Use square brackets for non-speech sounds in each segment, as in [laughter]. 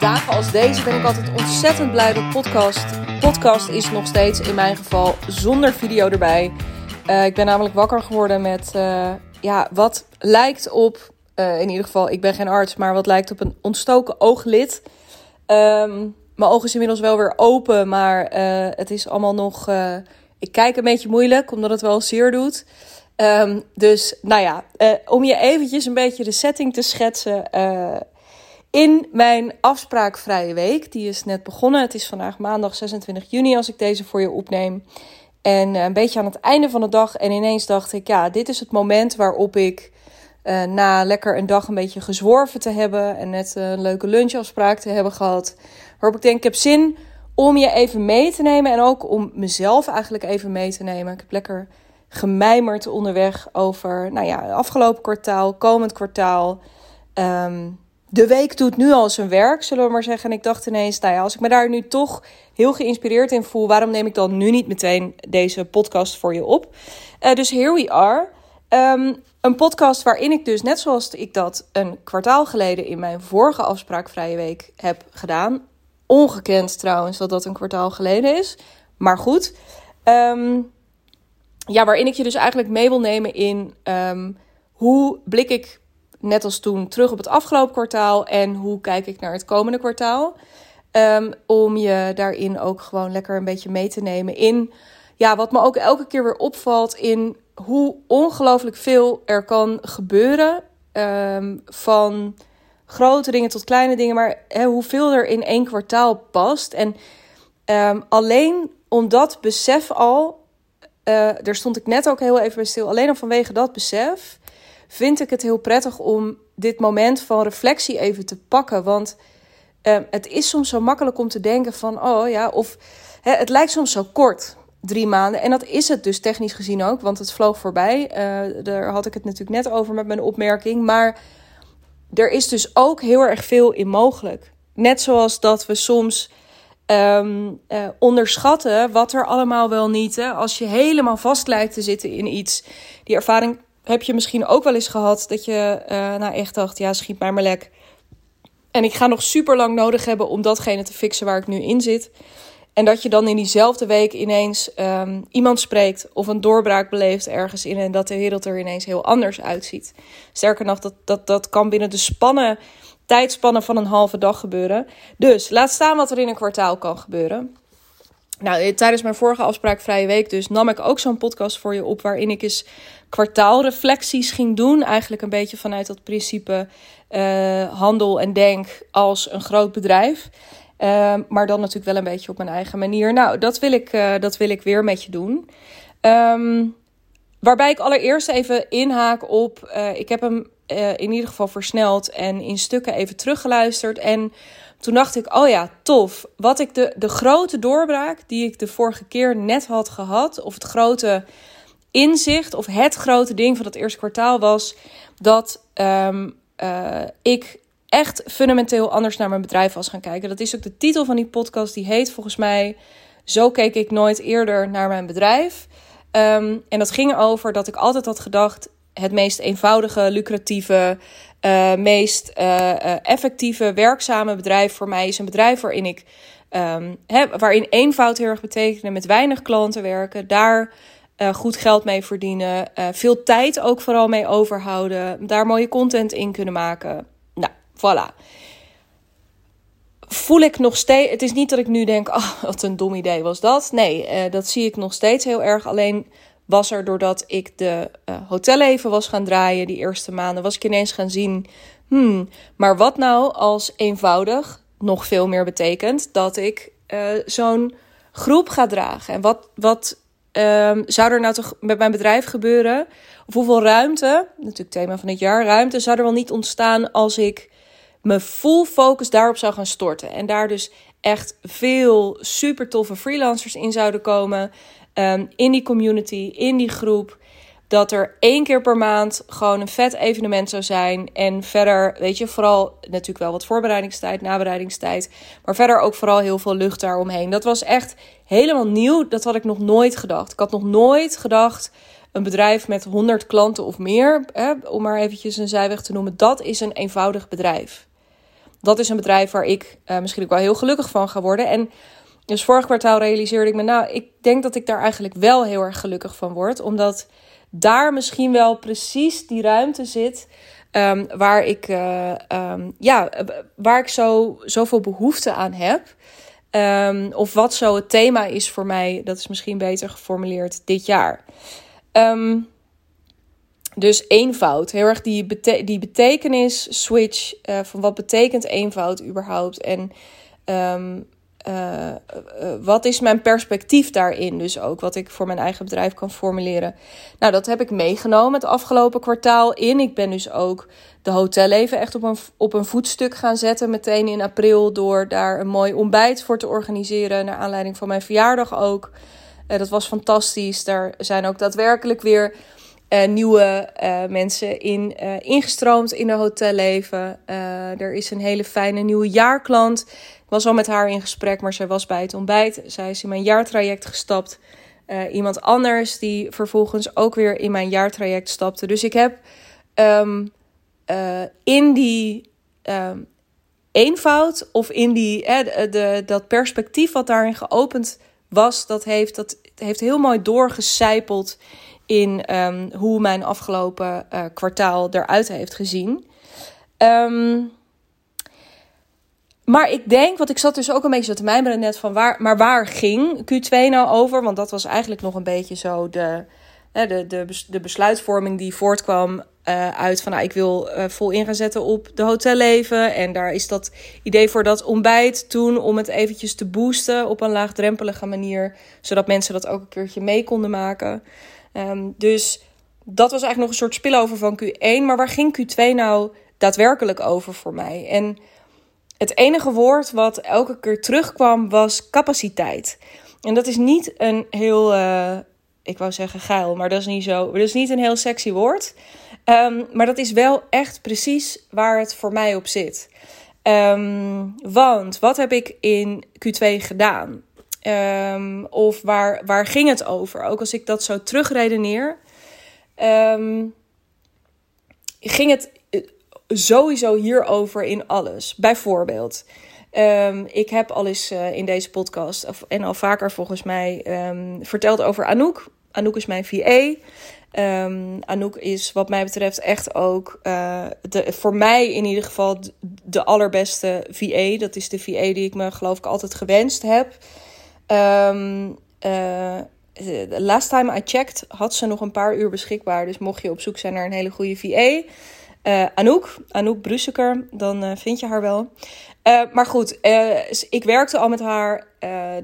dagen als deze ben ik altijd ontzettend blij dat podcast. Podcast is nog steeds in mijn geval zonder video erbij. Uh, ik ben namelijk wakker geworden met uh, ja, wat lijkt op, uh, in ieder geval, ik ben geen arts, maar wat lijkt op een ontstoken ooglid. Um, mijn oog is inmiddels wel weer open, maar het is allemaal nog. ik kijk een beetje moeilijk, omdat het wel zeer doet. Um, dus nou ja, om je eventjes een beetje de setting te schetsen in mijn afspraakvrije week. Die is net begonnen. Het is vandaag maandag 26 juni als ik deze voor je opneem. En eh, een beetje aan het einde van de dag. En ineens dacht ik, ja, dit is het moment waarop ik uh, na lekker een dag een beetje gezworven te hebben. En net een leuke lunchafspraak te hebben gehad. Waarop ik denk, ik heb zin om je even mee te nemen. En ook om mezelf eigenlijk even mee te nemen. Ik heb lekker gemijmerd onderweg over, nou ja, afgelopen kwartaal, komend kwartaal. Um, de week doet nu al zijn werk, zullen we maar zeggen. En ik dacht ineens, nou als ik me daar nu toch heel geïnspireerd in voel, waarom neem ik dan nu niet meteen deze podcast voor je op? Uh, dus here we are. Um, een podcast waarin ik dus, net zoals ik dat een kwartaal geleden in mijn vorige afspraakvrije week heb gedaan. Ongekend trouwens dat dat een kwartaal geleden is. Maar goed. Um, ja, waarin ik je dus eigenlijk mee wil nemen in um, hoe blik ik net als toen terug op het afgelopen kwartaal en hoe kijk ik naar het komende kwartaal. Um, om je daarin ook gewoon lekker een beetje mee te nemen in ja, wat me ook elke keer weer opvalt in hoe ongelooflijk veel er kan gebeuren. Um, van grote dingen tot kleine dingen, maar hoeveel er in één kwartaal past. En um, alleen om dat besef al, uh, daar stond ik net ook heel even bij stil, alleen al vanwege dat besef vind ik het heel prettig om dit moment van reflectie even te pakken. Want uh, het is soms zo makkelijk om te denken van, oh ja, of hè, het lijkt soms zo kort, drie maanden. En dat is het dus technisch gezien ook, want het vloog voorbij. Uh, daar had ik het natuurlijk net over met mijn opmerking. Maar er is dus ook heel erg veel in mogelijk. Net zoals dat we soms um, uh, onderschatten wat er allemaal wel niet. Hè? Als je helemaal vast lijkt te zitten in iets. Die ervaring heb je misschien ook wel eens gehad dat je uh, nou echt dacht, ja, schiet mij maar lek. En ik ga nog super lang nodig hebben om datgene te fixen waar ik nu in zit. En dat je dan in diezelfde week ineens um, iemand spreekt of een doorbraak beleeft ergens in en dat de wereld er ineens heel anders uitziet. Sterker nog, dat, dat, dat kan binnen de spannen, tijdspannen van een halve dag gebeuren. Dus laat staan wat er in een kwartaal kan gebeuren. Nou, eh, tijdens mijn vorige afspraak Vrije Week dus nam ik ook zo'n podcast voor je op... waarin ik eens kwartaalreflecties ging doen. Eigenlijk een beetje vanuit dat principe uh, handel en denk als een groot bedrijf. Uh, maar dan natuurlijk wel een beetje op mijn eigen manier. Nou, dat wil ik, uh, dat wil ik weer met je doen. Um, waarbij ik allereerst even inhaak op... ik heb hem in ieder geval versneld en in stukken even teruggeluisterd... en toen dacht ik, oh ja, tof. Wat ik de, de grote doorbraak die ik de vorige keer net had gehad, of het grote inzicht, of het grote ding van het eerste kwartaal was dat um, uh, ik echt fundamenteel anders naar mijn bedrijf was gaan kijken. Dat is ook de titel van die podcast. Die heet volgens mij Zo keek ik nooit eerder naar mijn bedrijf. Um, en dat ging over dat ik altijd had gedacht: het meest eenvoudige, lucratieve, uh, meest uh, effectieve, werkzame bedrijf voor mij is een bedrijf waarin ik heb, waarin eenvoud heel erg betekent, met weinig klanten werken, daar goed geld mee verdienen, veel tijd ook vooral mee overhouden, daar mooie content in kunnen maken. Nou, voilà. Voel ik nog steeds. Het is niet dat ik nu denk, [laughs] oh, wat een dom idee was dat. Nee, dat zie ik nog steeds heel erg. Alleen was er doordat ik de uh, hotelleven was gaan draaien die eerste maanden, was ik ineens gaan zien, hmm, maar wat nou als eenvoudig nog veel meer betekent dat ik uh, zo'n groep ga dragen? En wat, wat um, zou er nou toch met mijn bedrijf gebeuren? Of hoeveel ruimte, natuurlijk thema van dit jaar, ruimte zou er wel niet ontstaan als ik me full focus daarop zou gaan storten. En daar dus echt veel super toffe freelancers in zouden komen. Um, in die community, in die groep. Dat er één keer per maand gewoon een vet evenement zou zijn. En verder, weet je, vooral natuurlijk wel wat voorbereidingstijd, nabereidingstijd. Maar verder ook vooral heel veel lucht daaromheen. Dat was echt helemaal nieuw. Dat had ik nog nooit gedacht. Ik had nog nooit gedacht een bedrijf met 100 klanten of meer, hè, om maar eventjes een zijweg te noemen, dat is een eenvoudig bedrijf. dat is een bedrijf waar ik misschien ook wel heel gelukkig van ga worden. En dus vorig kwartaal realiseerde ik me, nou, ik denk dat ik daar eigenlijk wel heel erg gelukkig van word. Omdat daar misschien wel precies die ruimte zit um, waar ik, uh, um, ja, waar ik zo, zoveel behoefte aan heb. Um, of wat zo het thema is voor mij, dat is misschien beter geformuleerd dit jaar. dus eenvoud, heel erg die, die betekenis switch uh, van wat betekent eenvoud überhaupt. En uh, uh, wat is mijn perspectief daarin? Dus ook wat ik voor mijn eigen bedrijf kan formuleren. Nou, dat heb ik meegenomen het afgelopen kwartaal in. Ik ben dus ook de hotelleven echt op een, op een voetstuk gaan zetten. Meteen in april door daar een mooi ontbijt voor te organiseren. Naar aanleiding van mijn verjaardag ook. Dat was fantastisch. Daar zijn ook daadwerkelijk weer nieuwe mensen in, ingestroomd in de hotelleven. er is een hele fijne nieuwe jaarklant was al met haar in gesprek, maar zij was bij het ontbijt. Zij is in mijn jaartraject gestapt. Uh, iemand anders die vervolgens ook weer in mijn jaartraject stapte. Dus ik heb um, uh, in die um, eenvoud of in die, uh, de, dat perspectief wat daarin geopend was, dat heeft, dat heeft heel mooi doorgecijpeld in um, hoe mijn afgelopen kwartaal eruit heeft gezien. Um, maar ik denk, want ik zat dus ook een beetje te mijmeren net van waar, maar waar ging Q2 nou over? Want dat was eigenlijk nog een beetje zo de, de, de, de besluitvorming die voortkwam uh, uit van nou, ik wil uh, vol in gaan zetten op de hotelleven. En daar is dat idee voor dat ontbijt toen om het eventjes te boosten op een laagdrempelige manier. Zodat mensen dat ook een keertje mee konden maken. Um, dus dat was eigenlijk nog een soort spillover van Q1. Maar waar ging Q2 nou daadwerkelijk over voor mij? En het enige woord wat elke keer terugkwam was capaciteit. En dat is niet een heel, uh, ik wou zeggen geil, maar dat is niet zo. Dat is niet een heel sexy woord. Um, maar dat is wel echt precies waar het voor mij op zit. Um, want wat heb ik in Q2 gedaan? Um, of waar, waar ging het over? Ook als ik dat zo terugredeneer, ging het sowieso hierover in alles. Bijvoorbeeld, um, ik heb al eens uh, in deze podcast, of, en al vaker volgens mij, um, verteld over Anouk. Anouk is mijn VA. Ehm, Anouk is wat mij betreft echt ook uh, de, voor mij in ieder geval de, allerbeste VA. Dat is de VA die ik me geloof ik altijd gewenst heb. Uh, last time I checked had ze nog een paar uur beschikbaar. Dus mocht je op zoek zijn naar een hele goede VA, uh, Anouk, Anouk Brusseker, dan uh, vind je haar wel. Uh, maar goed, ik werkte al met haar.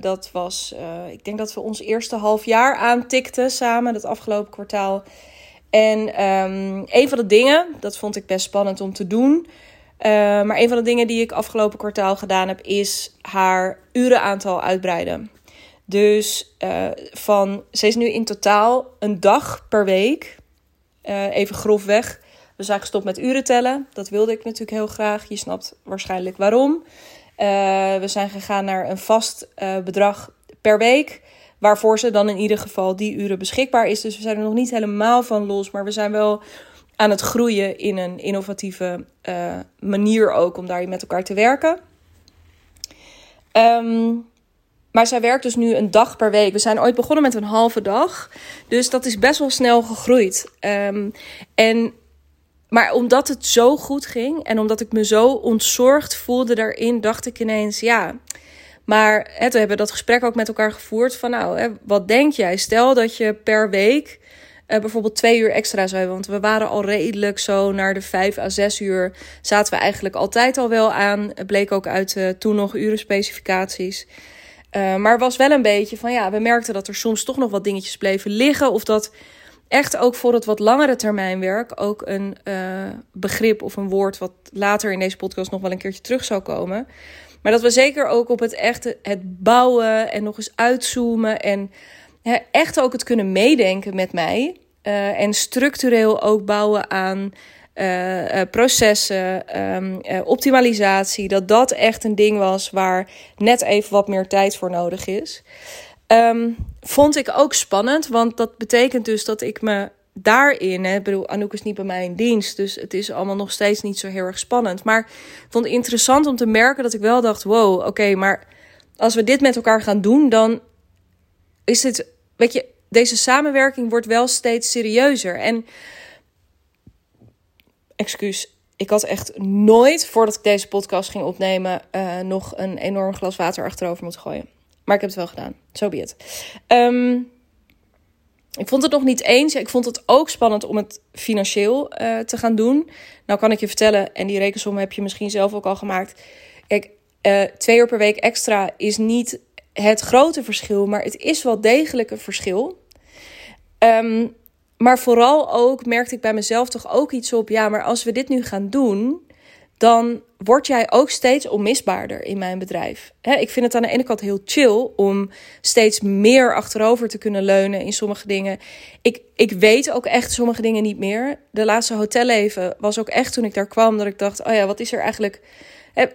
dat was, ik denk dat we ons eerste half jaar aantikten samen, het afgelopen kwartaal. En um, een van de dingen, dat vond ik best spannend om te doen. maar een van de dingen die ik afgelopen kwartaal gedaan heb, is haar urenaantal uitbreiden. Dus van, ze is nu in totaal een dag per week, even grofweg, we zijn gestopt met uren tellen. Dat wilde ik natuurlijk heel graag. Je snapt waarschijnlijk waarom. Uh, we zijn gegaan naar een vast uh, bedrag per week. Waarvoor ze dan in ieder geval die uren beschikbaar is. Dus we zijn er nog niet helemaal van los. Maar we zijn wel aan het groeien in een innovatieve uh, manier ook om daar met elkaar te werken. Um, maar zij werkt dus nu een dag per week. We zijn ooit begonnen met een halve dag. Dus dat is best wel snel gegroeid. Um, en maar omdat het zo goed ging en omdat ik me zo ontzorgd voelde daarin, dacht ik ineens, ja. Maar hè, we hebben dat gesprek ook met elkaar gevoerd van, nou, hè, wat denk jij? Stel dat je per week uh, bijvoorbeeld twee uur extra zou hebben. Want we waren al redelijk zo naar de vijf à zes uur. Zaten we eigenlijk altijd al wel aan. Het bleek ook uit uh, toen nog urenspecificaties. Uh, maar was wel een beetje van ja, we merkten dat er soms toch nog wat dingetjes bleven liggen. Of dat echt ook voor het wat langere termijn werk ook een uh, begrip of een woord wat later in deze podcast nog wel een keertje terug zou komen. Maar dat we zeker ook op het echte, het bouwen en nog eens uitzoomen en hè, echt ook het kunnen meedenken met mij. Uh, en structureel ook bouwen aan uh, processen, um, optimalisatie. Dat dat echt een ding was waar net even wat meer tijd voor nodig is. Um, vond ik ook spannend, want dat betekent dus dat ik me daarin, hè, bedoel, Anouk is niet bij mij in dienst, dus het is allemaal nog steeds niet zo heel erg spannend. Maar ik vond het interessant om te merken dat ik wel dacht: wow, oké, maar als we dit met elkaar gaan doen, dan is het, weet je, deze samenwerking wordt wel steeds serieuzer. En, excuus, ik had echt nooit, voordat ik deze podcast ging opnemen, uh, nog een enorm glas water achterover moeten gooien. Maar ik heb het wel gedaan. Zo so be het. Um, ik vond het nog niet eens. Ik vond het ook spannend om het financieel uh, te gaan doen. Nou kan ik je vertellen, en die rekensom heb je misschien zelf ook al gemaakt. Kijk, uh, twee uur per week extra is niet het grote verschil, maar het is wel degelijk een verschil. Um, maar vooral ook merkte ik bij mezelf toch ook iets op. Ja, maar als we dit nu gaan doen, dan word jij ook steeds onmisbaarder in mijn bedrijf. ik vind het aan de ene kant heel chill om steeds meer achterover te kunnen leunen in sommige dingen. Ik, ik weet ook echt sommige dingen niet meer. De laatste hotelleven was ook echt toen ik daar kwam dat ik dacht: oh ja, wat is er eigenlijk?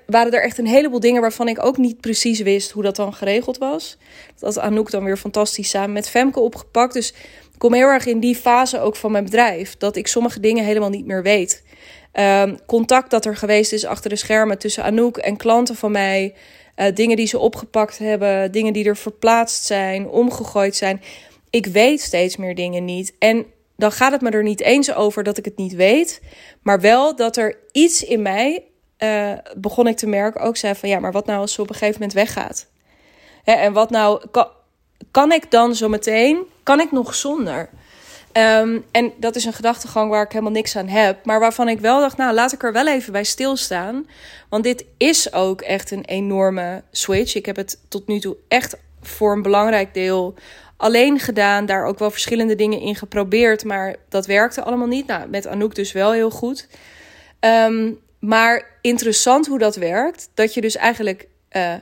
waren er echt een heleboel dingen waarvan ik ook niet precies wist hoe dat dan geregeld was. Dat had Anouk dan weer fantastisch samen met Femke opgepakt. Dus ik kom heel erg in die fase ook van mijn bedrijf. Dat ik sommige dingen helemaal niet meer weet. Um, contact dat er geweest is achter de schermen tussen Anouk en klanten van mij. Uh, dingen die ze opgepakt hebben, dingen die er verplaatst zijn, omgegooid zijn. Ik weet steeds meer dingen niet. En dan gaat het me er niet eens over dat ik het niet weet, maar wel dat er iets in mij, uh, begon ik te merken, ook zei van ja, maar wat nou als ze op een gegeven moment weggaat? Hè, en wat nou, kan, kan ik dan zo meteen, kan ik nog zonder? Um, en dat is een gedachtegang waar ik helemaal niks aan heb. Maar waarvan ik wel dacht, nou laat ik er wel even bij stilstaan. Want dit is ook echt een enorme switch. Ik heb het tot nu toe echt voor een belangrijk deel alleen gedaan. Daar ook wel verschillende dingen in geprobeerd. Maar dat werkte allemaal niet. Nou, met Anouk dus wel heel goed. Um, maar interessant hoe dat werkt. Dat je dus eigenlijk uh,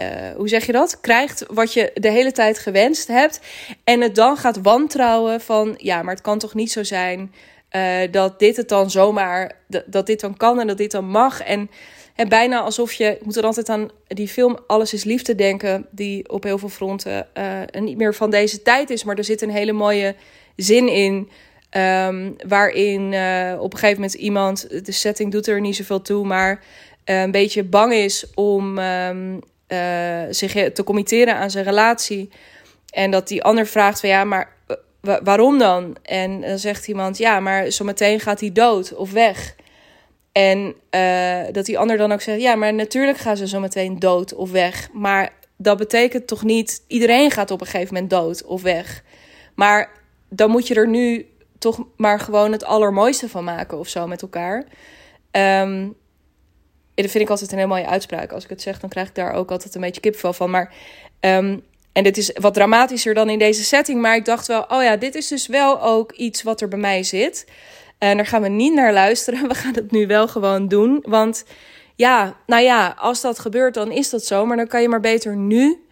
uh, hoe zeg je dat? Krijgt wat je de hele tijd gewenst hebt. En het dan gaat wantrouwen van ja, maar het kan toch niet zo zijn uh, dat dit het dan zomaar, dat, dit dan kan en dat dit dan mag. En, bijna alsof je, ik moet er altijd aan die film Alles is Liefde denken, die op heel veel fronten uh, niet meer van deze tijd is. Maar er zit een hele mooie zin in. Um, waarin op een gegeven moment iemand, de setting doet er niet zoveel toe, maar een beetje bang is om um, uh, zich te committeren aan zijn relatie. En dat die ander vraagt van ja, maar waarom dan? En dan zegt iemand ja, maar zometeen gaat hij dood of weg. En uh, dat die ander dan ook zegt ja, maar natuurlijk gaan ze zometeen dood of weg. Maar dat betekent toch niet iedereen gaat op een gegeven moment dood of weg. Maar dan moet je er nu toch maar gewoon het allermooiste van maken of zo met elkaar. Um, dat vind ik altijd een hele mooie uitspraak. Als ik het zeg, dan krijg ik daar ook altijd een beetje kipvel van. Maar, um, en dit is wat dramatischer dan in deze setting. Maar ik dacht wel, oh ja, dit is dus wel ook iets wat er bij mij zit. En daar gaan we niet naar luisteren. [laughs] We gaan het nu wel gewoon doen. Want ja, nou ja, als dat gebeurt, dan is dat zo. Maar dan kan je maar beter nu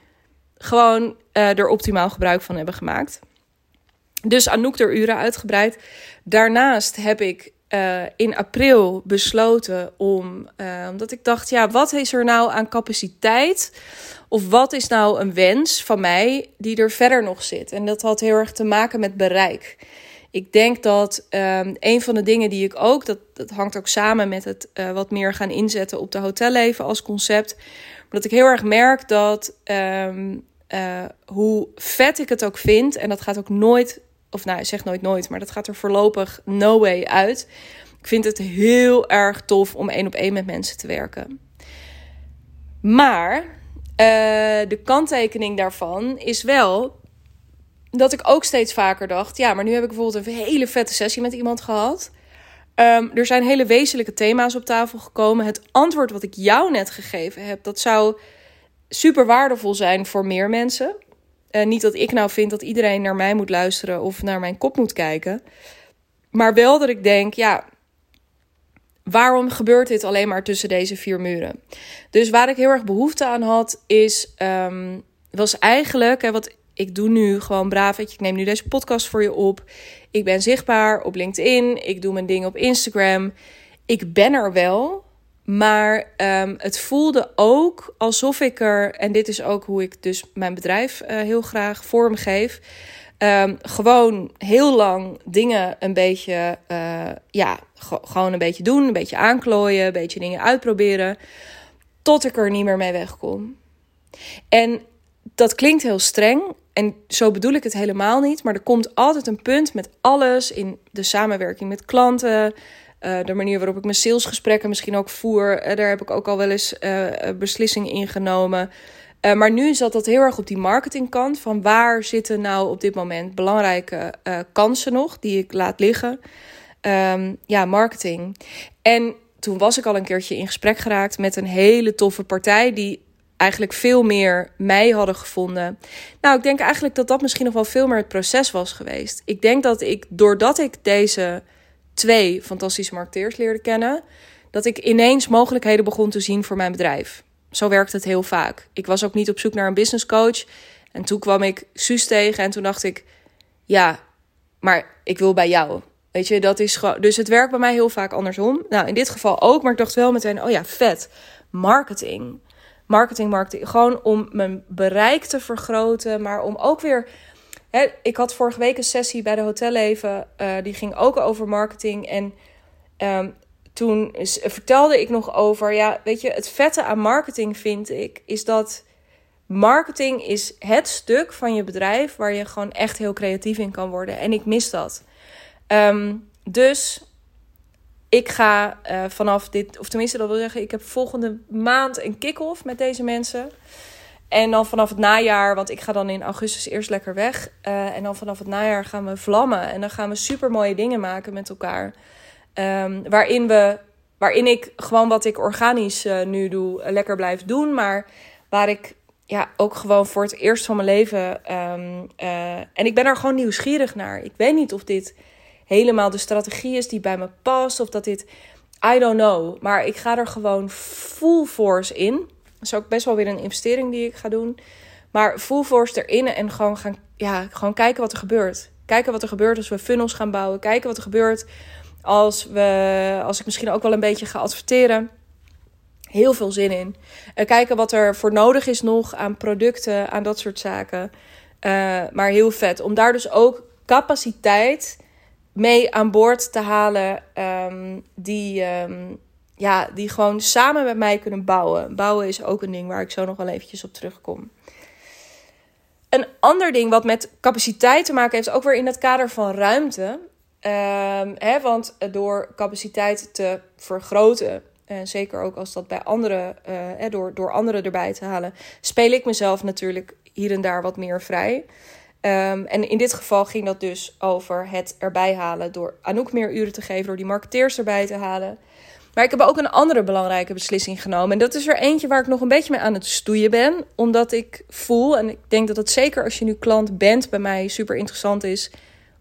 gewoon uh, er optimaal gebruik van hebben gemaakt. Dus Anouk er uren uitgebreid. Daarnaast heb ik uh, in april besloten om, uh, omdat ik dacht, ja, wat is er nou aan capaciteit? Of wat is nou een wens van mij die er verder nog zit? En dat had heel erg te maken met bereik. Ik denk dat um, een van de dingen die ik ook, dat, dat hangt ook samen met het uh, wat meer gaan inzetten op de hotelleven als concept. Dat ik heel erg merk dat um, hoe vet ik het ook vind, en dat gaat ook nooit of nou, zeg nooit nooit, maar dat gaat er voorlopig no way uit. Ik vind het heel erg tof om één op één met mensen te werken. Maar uh, de kanttekening daarvan is wel dat ik ook steeds vaker dacht: ja, maar nu heb ik bijvoorbeeld een hele vette sessie met iemand gehad. Um, er zijn hele wezenlijke thema's op tafel gekomen. Het antwoord wat ik jou net gegeven heb, dat zou super waardevol zijn voor meer mensen. Uh, niet dat ik nou vind dat iedereen naar mij moet luisteren of naar mijn kop moet kijken. Maar wel dat ik denk, ja, waarom gebeurt dit alleen maar tussen deze vier muren? Dus waar ik heel erg behoefte aan had, is, um, was eigenlijk, hè, wat ik doe nu gewoon braaf. Ik neem nu deze podcast voor je op. Ik ben zichtbaar op LinkedIn. Ik doe mijn dingen op Instagram. Ik ben er wel. Maar um, het voelde ook alsof ik er, en dit is ook hoe ik dus mijn bedrijf uh, heel graag vormgeef. Ehm, gewoon heel lang dingen een beetje, uh, ja, gewoon een beetje doen, een beetje aanklooien, een beetje dingen uitproberen, tot ik er niet meer mee wegkom. En dat klinkt heel streng en zo bedoel ik het helemaal niet, maar er komt altijd een punt met alles in de samenwerking met klanten, uh, de manier waarop ik mijn salesgesprekken misschien ook voer. Uh, daar heb ik ook al wel eens uh, beslissingen in genomen. maar nu zat dat heel erg op die marketingkant. Van waar zitten nou op dit moment belangrijke kansen nog die ik laat liggen? Um, ja, marketing. En toen was ik al een keertje in gesprek geraakt met een hele toffe partij die eigenlijk veel meer mij hadden gevonden. Nou, ik denk eigenlijk dat dat misschien nog wel veel meer het proces was geweest. Ik denk dat ik, doordat ik deze twee fantastische marketeers leerde kennen, dat ik ineens mogelijkheden begon te zien voor mijn bedrijf. Zo werkt het heel vaak. Ik was ook niet op zoek naar een business coach. En toen kwam ik Suus tegen en toen dacht ik, ja, maar ik wil bij jou. Weet je, dat is gewoon. Dus het werkt bij mij heel vaak andersom. Nou, in dit geval ook, maar ik dacht wel meteen, oh ja, vet. Marketing. Marketing, marketing. Gewoon om mijn bereik te vergroten, maar om ook weer ik had vorige week een sessie bij de Hotelleven. Uh, die ging ook over marketing. En um, toen vertelde ik nog over... Ja, weet je, het vette aan marketing vind ik... is dat marketing is het stuk van je bedrijf... waar je gewoon echt heel creatief in kan worden. En ik mis dat. Um, dus ik ga uh, vanaf dit... Of tenminste, dat wil zeggen... Ik heb volgende maand een kick-off met deze mensen... En dan vanaf het najaar, want ik ga dan in augustus eerst lekker weg. Uh, en dan vanaf het najaar gaan we vlammen. En dan gaan we super mooie dingen maken met elkaar. Um, waarin, we, waarin ik gewoon wat ik organisch uh, nu doe, uh, lekker blijf doen. Maar waar ik ja, ook gewoon voor het eerst van mijn leven. Um, en ik ben er gewoon nieuwsgierig naar. Ik weet niet of dit helemaal de strategie is die bij me past. Of dat dit. I don't know. Maar ik ga er gewoon full force in. Is ook best wel weer een investering die ik ga doen. Maar full force erin en gewoon, gaan, ja, gewoon kijken wat er gebeurt. Kijken wat er gebeurt als we funnels gaan bouwen. Kijken wat er gebeurt als, we, als ik misschien ook wel een beetje ga adverteren. Heel veel zin in. Uh, kijken wat er voor nodig is nog aan producten, aan dat soort zaken. Uh, maar heel vet. Om daar dus ook capaciteit mee aan boord te halen. Um, die, um, ja, die gewoon samen met mij kunnen bouwen. Bouwen is ook een ding waar ik zo nog wel eventjes op terugkom. Een ander ding wat met capaciteit te maken heeft, ook weer in het kader van ruimte. Um, hè, want door capaciteit te vergroten, en zeker ook als dat bij anderen, uh, door, door anderen erbij te halen, speel ik mezelf natuurlijk hier en daar wat meer vrij. Um, en in dit geval ging dat dus over het erbij halen door Anouk meer uren te geven, door die marketeers erbij te halen. Maar ik heb ook een andere belangrijke beslissing genomen. En dat is er eentje waar ik nog een beetje mee aan het stoeien ben. Omdat ik voel, en ik denk dat het zeker als je nu klant bent bij mij super interessant is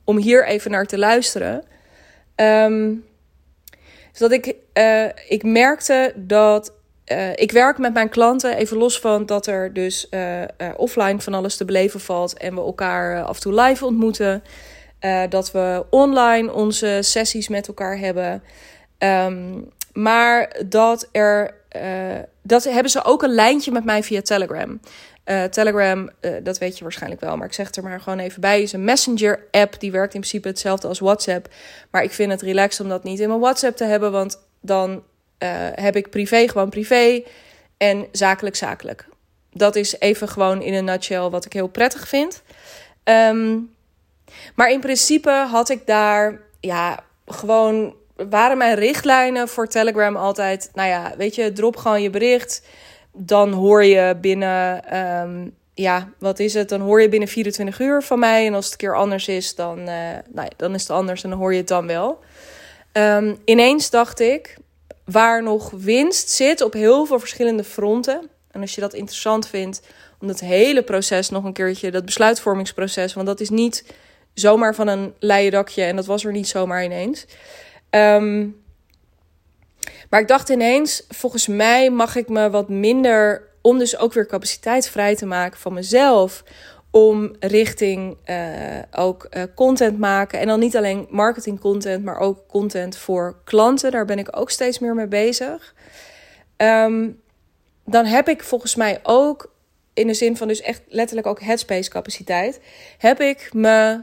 om hier even naar te luisteren. Um, dat ik, uh, ik merkte dat uh, ik werk met mijn klanten, even los van dat er dus uh, offline van alles te beleven valt en we elkaar af en toe live ontmoeten. dat we online onze sessies met elkaar hebben. Um, maar dat er. Uh, dat hebben ze ook een lijntje met mij via Telegram. Uh, Telegram, uh, dat weet je waarschijnlijk wel, maar ik zeg het er maar gewoon even bij. Is een messenger-app. Die werkt in principe hetzelfde als WhatsApp. Maar ik vind het relaxed om dat niet in mijn WhatsApp te hebben. Want dan heb ik privé gewoon privé en zakelijk zakelijk. Dat is even gewoon in een nutshell wat ik heel prettig vind. Um, maar in principe had ik daar ja, gewoon waren mijn richtlijnen voor Telegram altijd, nou ja, weet je, drop gewoon je bericht. Dan hoor je binnen, um, ja, wat is het? Dan hoor je binnen 24 uur van mij. En als het een keer anders is, dan, uh, nou ja, dan is het anders en dan hoor je het dan wel. Um, ineens dacht ik, waar nog winst zit op heel veel verschillende fronten. En als je dat interessant vindt, om dat hele proces nog een keertje, dat besluitvormingsproces, want dat is niet zomaar van een leien dakje en dat was er niet zomaar ineens. Um, maar ik dacht ineens, volgens mij mag ik me wat minder, om dus ook weer capaciteit vrij te maken van mezelf, om richting uh, ook uh, content maken. En dan niet alleen marketing content, maar ook content voor klanten. Daar ben ik ook steeds meer mee bezig. Um, dan heb ik volgens mij ook in de zin van dus echt letterlijk ook headspace capaciteit, heb ik me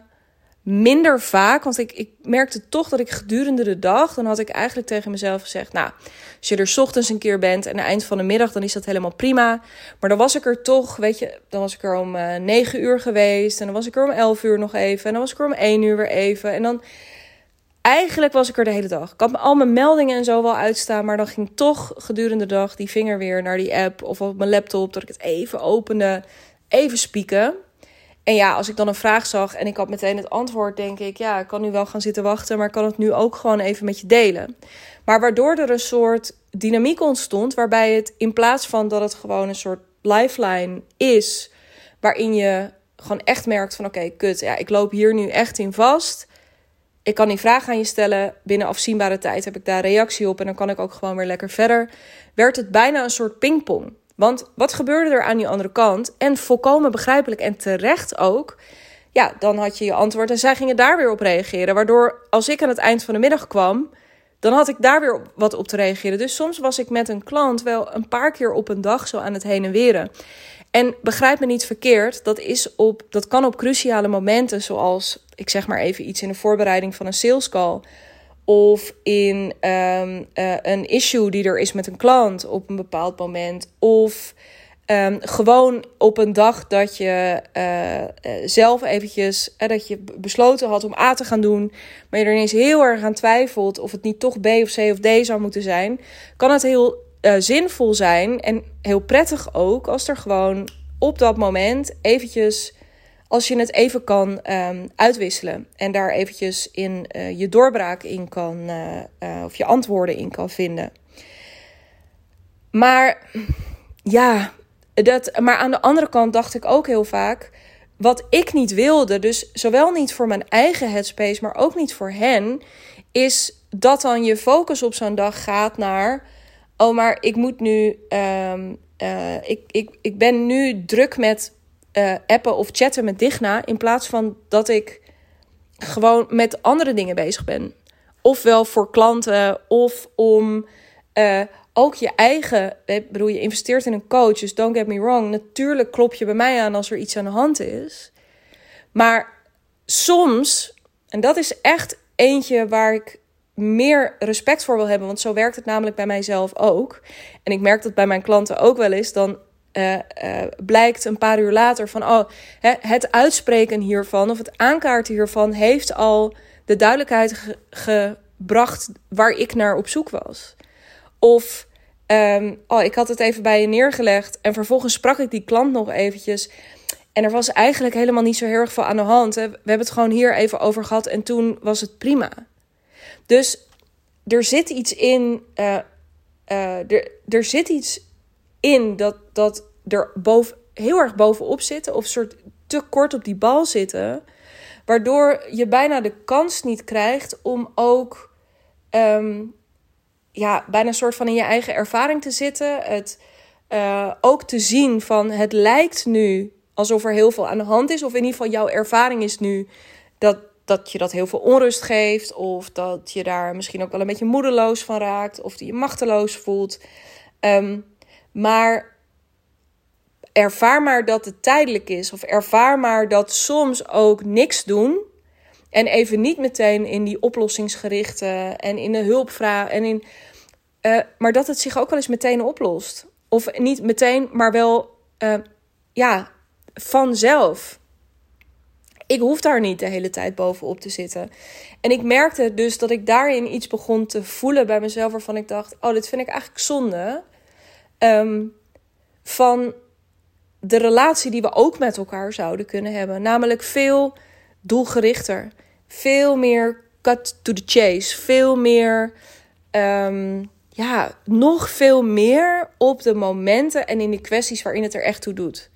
minder vaak, want ik, ik merkte toch dat ik gedurende de dag, dan had ik eigenlijk tegen mezelf gezegd, nou, als je er ochtends een keer bent en aan het eind van de middag, dan is dat helemaal prima. Maar dan was ik er toch, weet je, dan was ik er om uh, eh, 9 uur geweest en dan was ik er om 11 uur nog even en dan was ik er om 1 uur weer even en dan eigenlijk was ik er de hele dag. Ik had al mijn meldingen en zo wel uitstaan, maar dan ging toch gedurende de dag die vinger weer naar die app of op mijn laptop, dat ik het even opende, even spieken. En ja, als ik dan een vraag zag en ik had meteen het antwoord, denk ik, ja, ik kan nu wel gaan zitten wachten, maar ik kan het nu ook gewoon even met je delen. Maar waardoor er een soort dynamiek ontstond, waarbij het in plaats van dat het gewoon een soort lifeline is, waarin je gewoon echt merkt van oké, kut, ja, ik loop hier nu echt in vast. Ik kan die vraag aan je stellen. Binnen afzienbare tijd heb ik daar reactie op en dan kan ik ook gewoon weer lekker verder. Werd het bijna een soort pingpong. Want wat gebeurde er aan die andere kant? En volkomen begrijpelijk en terecht ook. Ja, dan had je je antwoord en zij gingen daar weer op reageren. Waardoor als ik aan het eind van de middag kwam, dan had ik daar weer wat op te reageren. Dus soms was ik met een klant wel een paar keer op een dag zo aan het heen en weren. En begrijp me niet verkeerd, dat, is op, dat kan op cruciale momenten, zoals ik zeg maar even iets in de voorbereiding van een sales call of in um, uh, een issue die er is met een klant op een bepaald moment. Of um, gewoon op een dag dat je uh, zelf eventjes dat je besloten had om A te gaan doen, maar je er ineens heel erg aan twijfelt of het niet toch B of C of D zou moeten zijn, kan het heel zinvol zijn en heel prettig ook als er gewoon op dat moment eventjes als je het even kan um, uitwisselen en daar eventjes in uh, je doorbraak in kan, uh, uh, of je antwoorden in kan vinden. Maar ja, dat, maar aan de andere kant dacht ik ook heel vaak, wat ik niet wilde, dus zowel niet voor mijn eigen headspace, maar ook niet voor hen, is dat dan je focus op zo'n dag gaat naar, oh maar ik moet nu, um, ik, ik, ik ben nu druk met uh, appen of chatten met Digna. In plaats van dat ik gewoon met andere dingen bezig ben. Ofwel voor klanten of om uh, ook je eigen. Ik bedoel, je investeert in een coach, dus don't get me wrong. Natuurlijk klop je bij mij aan als er iets aan de hand is. Maar soms, en dat is echt eentje waar ik meer respect voor wil hebben. Want zo werkt het namelijk bij mijzelf ook. En ik merk dat bij mijn klanten ook wel eens. Dan uh, uh, blijkt een paar uur later van oh, het uitspreken hiervan of het aankaarten hiervan heeft al de duidelijkheid ge gebracht waar ik naar op zoek was. Of um, oh, ik had het even bij je neergelegd en vervolgens sprak ik die klant nog eventjes. En er was eigenlijk helemaal niet zo heel erg veel aan de hand. Hè. We hebben het gewoon hier even over gehad en toen was het prima. Dus er zit iets in. Uh, er, er zit iets in dat, dat er boven, heel erg bovenop zitten of soort te kort op die bal zitten. Waardoor je bijna de kans niet krijgt om ook um, ja, bijna een soort van in je eigen ervaring te zitten. Het uh, ook te zien van het lijkt nu alsof er heel veel aan de hand is. Of in ieder geval jouw ervaring is nu dat, dat je dat heel veel onrust geeft. Of dat je daar misschien ook wel een beetje moedeloos van raakt. Of die je machteloos voelt. Um, maar ervaar maar dat het tijdelijk is. Of ervaar maar dat soms ook niks doen. En even niet meteen in die oplossingsgerichte en in de hulpvraag. En in, uh, maar dat het zich ook wel eens meteen oplost. Of niet meteen, maar wel uh, ja, vanzelf. Ik hoef daar niet de hele tijd bovenop te zitten. En ik merkte dus dat ik daarin iets begon te voelen bij mezelf. Waarvan ik dacht: Oh, dit vind ik eigenlijk zonde. Um, van de relatie die we ook met elkaar zouden kunnen hebben. Namelijk veel doelgerichter. Veel meer cut to the chase. Veel meer. Um, ja, nog veel meer op de momenten en in de kwesties waarin het er echt toe doet.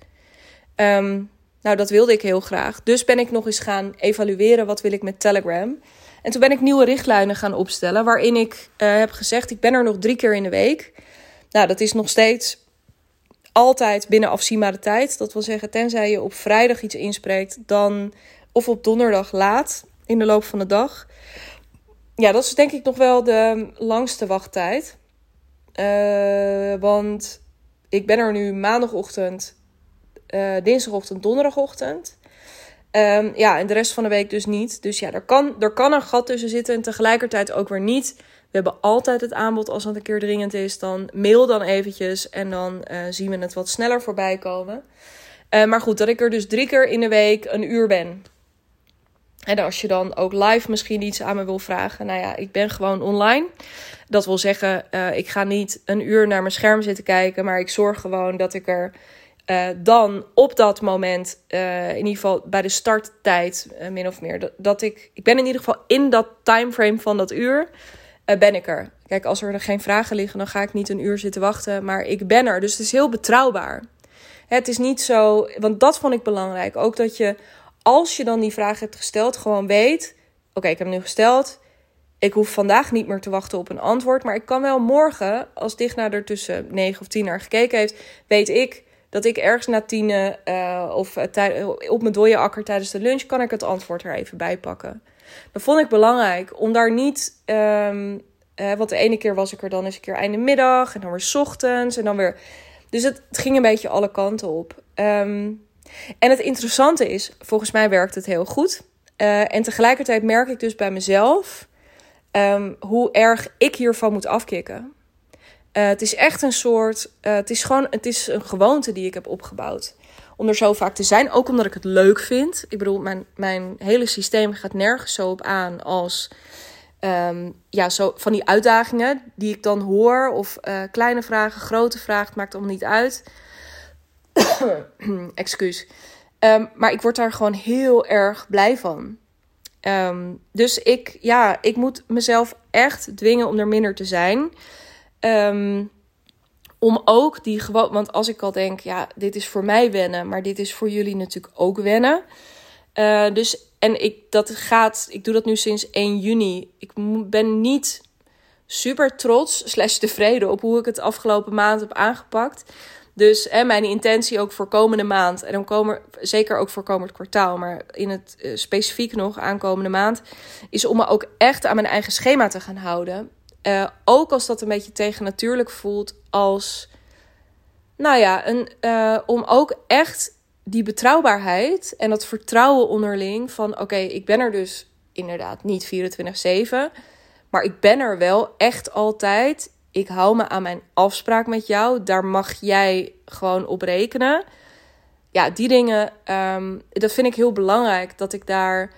Um, nou, dat wilde ik heel graag. Dus ben ik nog eens gaan evalueren wat wil ik met Telegram. En toen ben ik nieuwe richtlijnen gaan opstellen. Waarin ik uh, heb gezegd: ik ben er nog drie keer in de week. Nou, dat is nog steeds altijd binnen afzienbare tijd. Dat wil zeggen, tenzij je op vrijdag iets inspreekt, dan of op donderdag laat in de loop van de dag. Ja, dat is denk ik nog wel de langste wachttijd. Uh, want ik ben er nu maandagochtend uh, dinsdagochtend, donderdagochtend. Um, ja, en de rest van de week dus niet. Dus ja, er kan, er kan een gat tussen zitten en tegelijkertijd ook weer niet. We hebben altijd het aanbod als het een keer dringend is. Dan mail dan eventjes en dan uh, zien we het wat sneller voorbij komen. Uh, maar goed, dat ik er dus drie keer in de week een uur ben. En als je dan ook live misschien iets aan me wil vragen. Nou ja, ik ben gewoon online. Dat wil zeggen, uh, ik ga niet een uur naar mijn scherm zitten kijken. Maar ik zorg gewoon dat ik er dan op dat moment, in ieder geval bij de starttijd, min of meer. Dat, dat, ik, ik ben in ieder geval in dat timeframe van dat uur, ben ik er. Kijk, als er geen vragen liggen, dan ga ik niet een uur zitten wachten. Maar ik ben er. Dus het is heel betrouwbaar. Het is niet zo, want dat vond ik belangrijk. Ook dat je als je dan die vraag hebt gesteld, gewoon weet: oké, ik heb hem nu gesteld. Ik hoef vandaag niet meer te wachten op een antwoord. Maar ik kan wel morgen, als Digna er tussen 9 of 10 naar gekeken heeft, weet ik dat ik ergens na tien uh, of uh, op mijn dode akker tijdens de lunch kan ik het antwoord er even bij pakken. Dat vond ik belangrijk om daar niet. Um, want de ene keer was ik er dan eens een keer einde middag en dan weer ochtends en dan weer. Dus het, ging een beetje alle kanten op. Um, en het interessante is, volgens mij werkt het heel goed. Uh, en tegelijkertijd merk ik dus bij mezelf um, hoe erg ik hiervan moet afkicken. Uh, het is echt een soort, uh, het is gewoon, het is een gewoonte die ik heb opgebouwd. Om er zo vaak te zijn, ook omdat ik het leuk vind. Ik bedoel, mijn, mijn hele systeem gaat nergens zo op aan als um, ja, zo van die uitdagingen die ik dan hoor. Of kleine vragen, grote vragen, het maakt allemaal niet uit. [clears throat] Excuus. Um, maar ik word daar gewoon heel erg blij van. Um, dus ik, ja, ik moet mezelf echt dwingen om er minder te zijn. Om ook die gewoon, want als ik al denk, ja, dit is voor mij wennen, maar dit is voor jullie natuurlijk ook wennen. Uh, dus, en ik, dat gaat, ik doe dat nu sinds 1 juni. Ik ben niet super trots, slash tevreden op hoe ik het afgelopen maand heb aangepakt. Dus hè, mijn intentie ook voor komende maand, en dan komen zeker ook voor komend kwartaal, maar in het uh, specifiek nog aankomende maand, is om me ook echt aan mijn eigen schema te gaan houden. Uh, ook als dat een beetje tegennatuurlijk voelt, als, nou ja, een, uh, om ook echt die betrouwbaarheid en dat vertrouwen onderling van, oké, ik ben er dus inderdaad niet 24/7, maar ik ben er wel echt altijd ik hou me aan mijn afspraak met jou. Daar mag jij gewoon op rekenen. Ja, die dingen, um, dat vind ik heel belangrijk. Dat ik daar.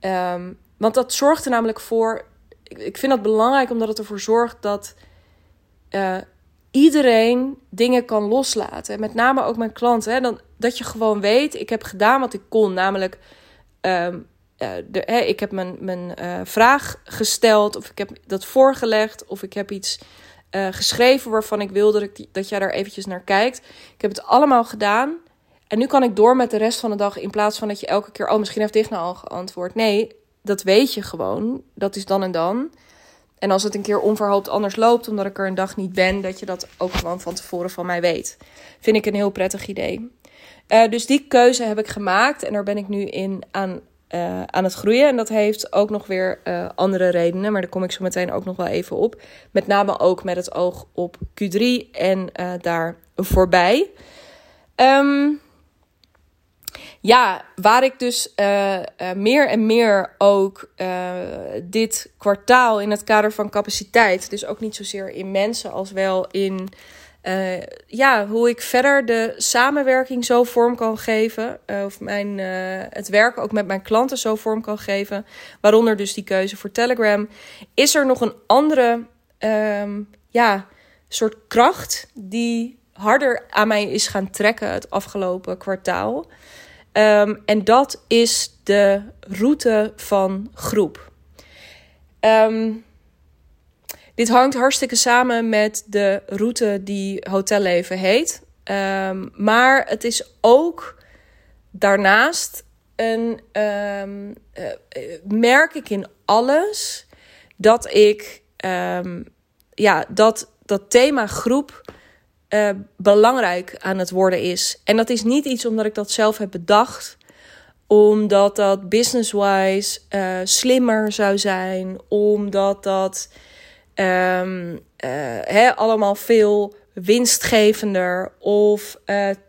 Um, want dat zorgt er namelijk voor. Ik, vind dat belangrijk omdat het ervoor zorgt dat uh, iedereen dingen kan loslaten. Met name ook mijn klanten. Hè? Dan, dat je gewoon weet, ik heb gedaan wat ik kon. Namelijk. De, hè, ik heb mijn, mijn uh, vraag gesteld, of ik heb dat voorgelegd, of ik heb iets geschreven waarvan ik wil dat, ik, dat jij daar eventjes naar kijkt. Ik heb het allemaal gedaan. En nu kan ik door met de rest van de dag in plaats van dat je elke keer, oh misschien heeft Digna al geantwoord. Nee, dat weet je gewoon. Dat is dan en dan. En als het een keer onverhoopt anders loopt, omdat ik er een dag niet ben, dat je dat ook gewoon van tevoren van mij weet. Vind ik een heel prettig idee. Uh, dus die keuze heb ik gemaakt en daar ben ik nu in aan uh, aan het groeien. En dat heeft ook nog weer uh, andere redenen, maar daar kom ik zo meteen ook nog wel even op. Met name ook met het oog op Q3 en daar voorbij. Um, ja, waar ik dus meer en meer ook dit kwartaal in het kader van capaciteit, dus ook niet zozeer in mensen als wel in ja, hoe ik verder de samenwerking zo vorm kan geven. Of mijn, het werken ook met mijn klanten zo vorm kan geven. Waaronder dus die keuze voor Telegram. Is er nog een andere um, ja, soort kracht die harder aan mij is gaan trekken het afgelopen kwartaal? Um, en dat is de route van groep. Um, dit hangt hartstikke samen met de route die Hotelleven heet. Um, maar het is ook daarnaast een. Uh, merk ik in alles dat ik. Ja, dat dat thema groep uh, belangrijk aan het worden is. En dat is niet iets omdat ik dat zelf heb bedacht omdat dat business-wise uh, slimmer zou zijn, omdat dat um, uh, allemaal veel winstgevender of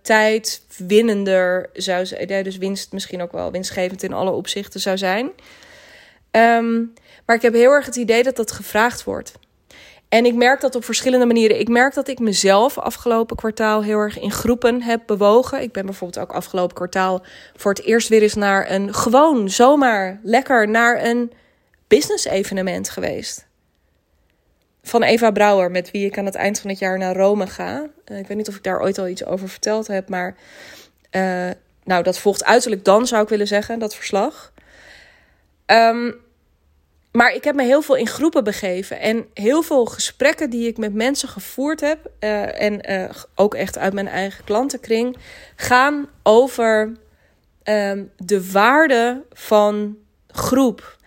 tijdwinnender zou zijn. Dus winst misschien ook wel winstgevend in alle opzichten zou zijn. Ehm, maar ik heb heel erg het idee dat dat gevraagd wordt. En ik merk dat op verschillende manieren. Ik merk dat ik mezelf afgelopen kwartaal heel erg in groepen heb bewogen. Ik ben bijvoorbeeld ook afgelopen kwartaal voor het eerst weer eens naar een gewoon, zomaar lekker naar een business evenement geweest. Van Eva Brouwer, met wie ik aan het eind van het jaar naar Rome ga. Uh, ik weet niet of ik daar ooit al iets over verteld heb, maar uh, nou, dat volgt uiterlijk dan, zou ik willen zeggen, dat verslag. Um, maar ik heb me heel veel in groepen begeven. En heel veel gesprekken die ik met mensen gevoerd heb. Uh, en uh, ook echt uit mijn eigen klantenkring. gaan over um, de waarde van groep.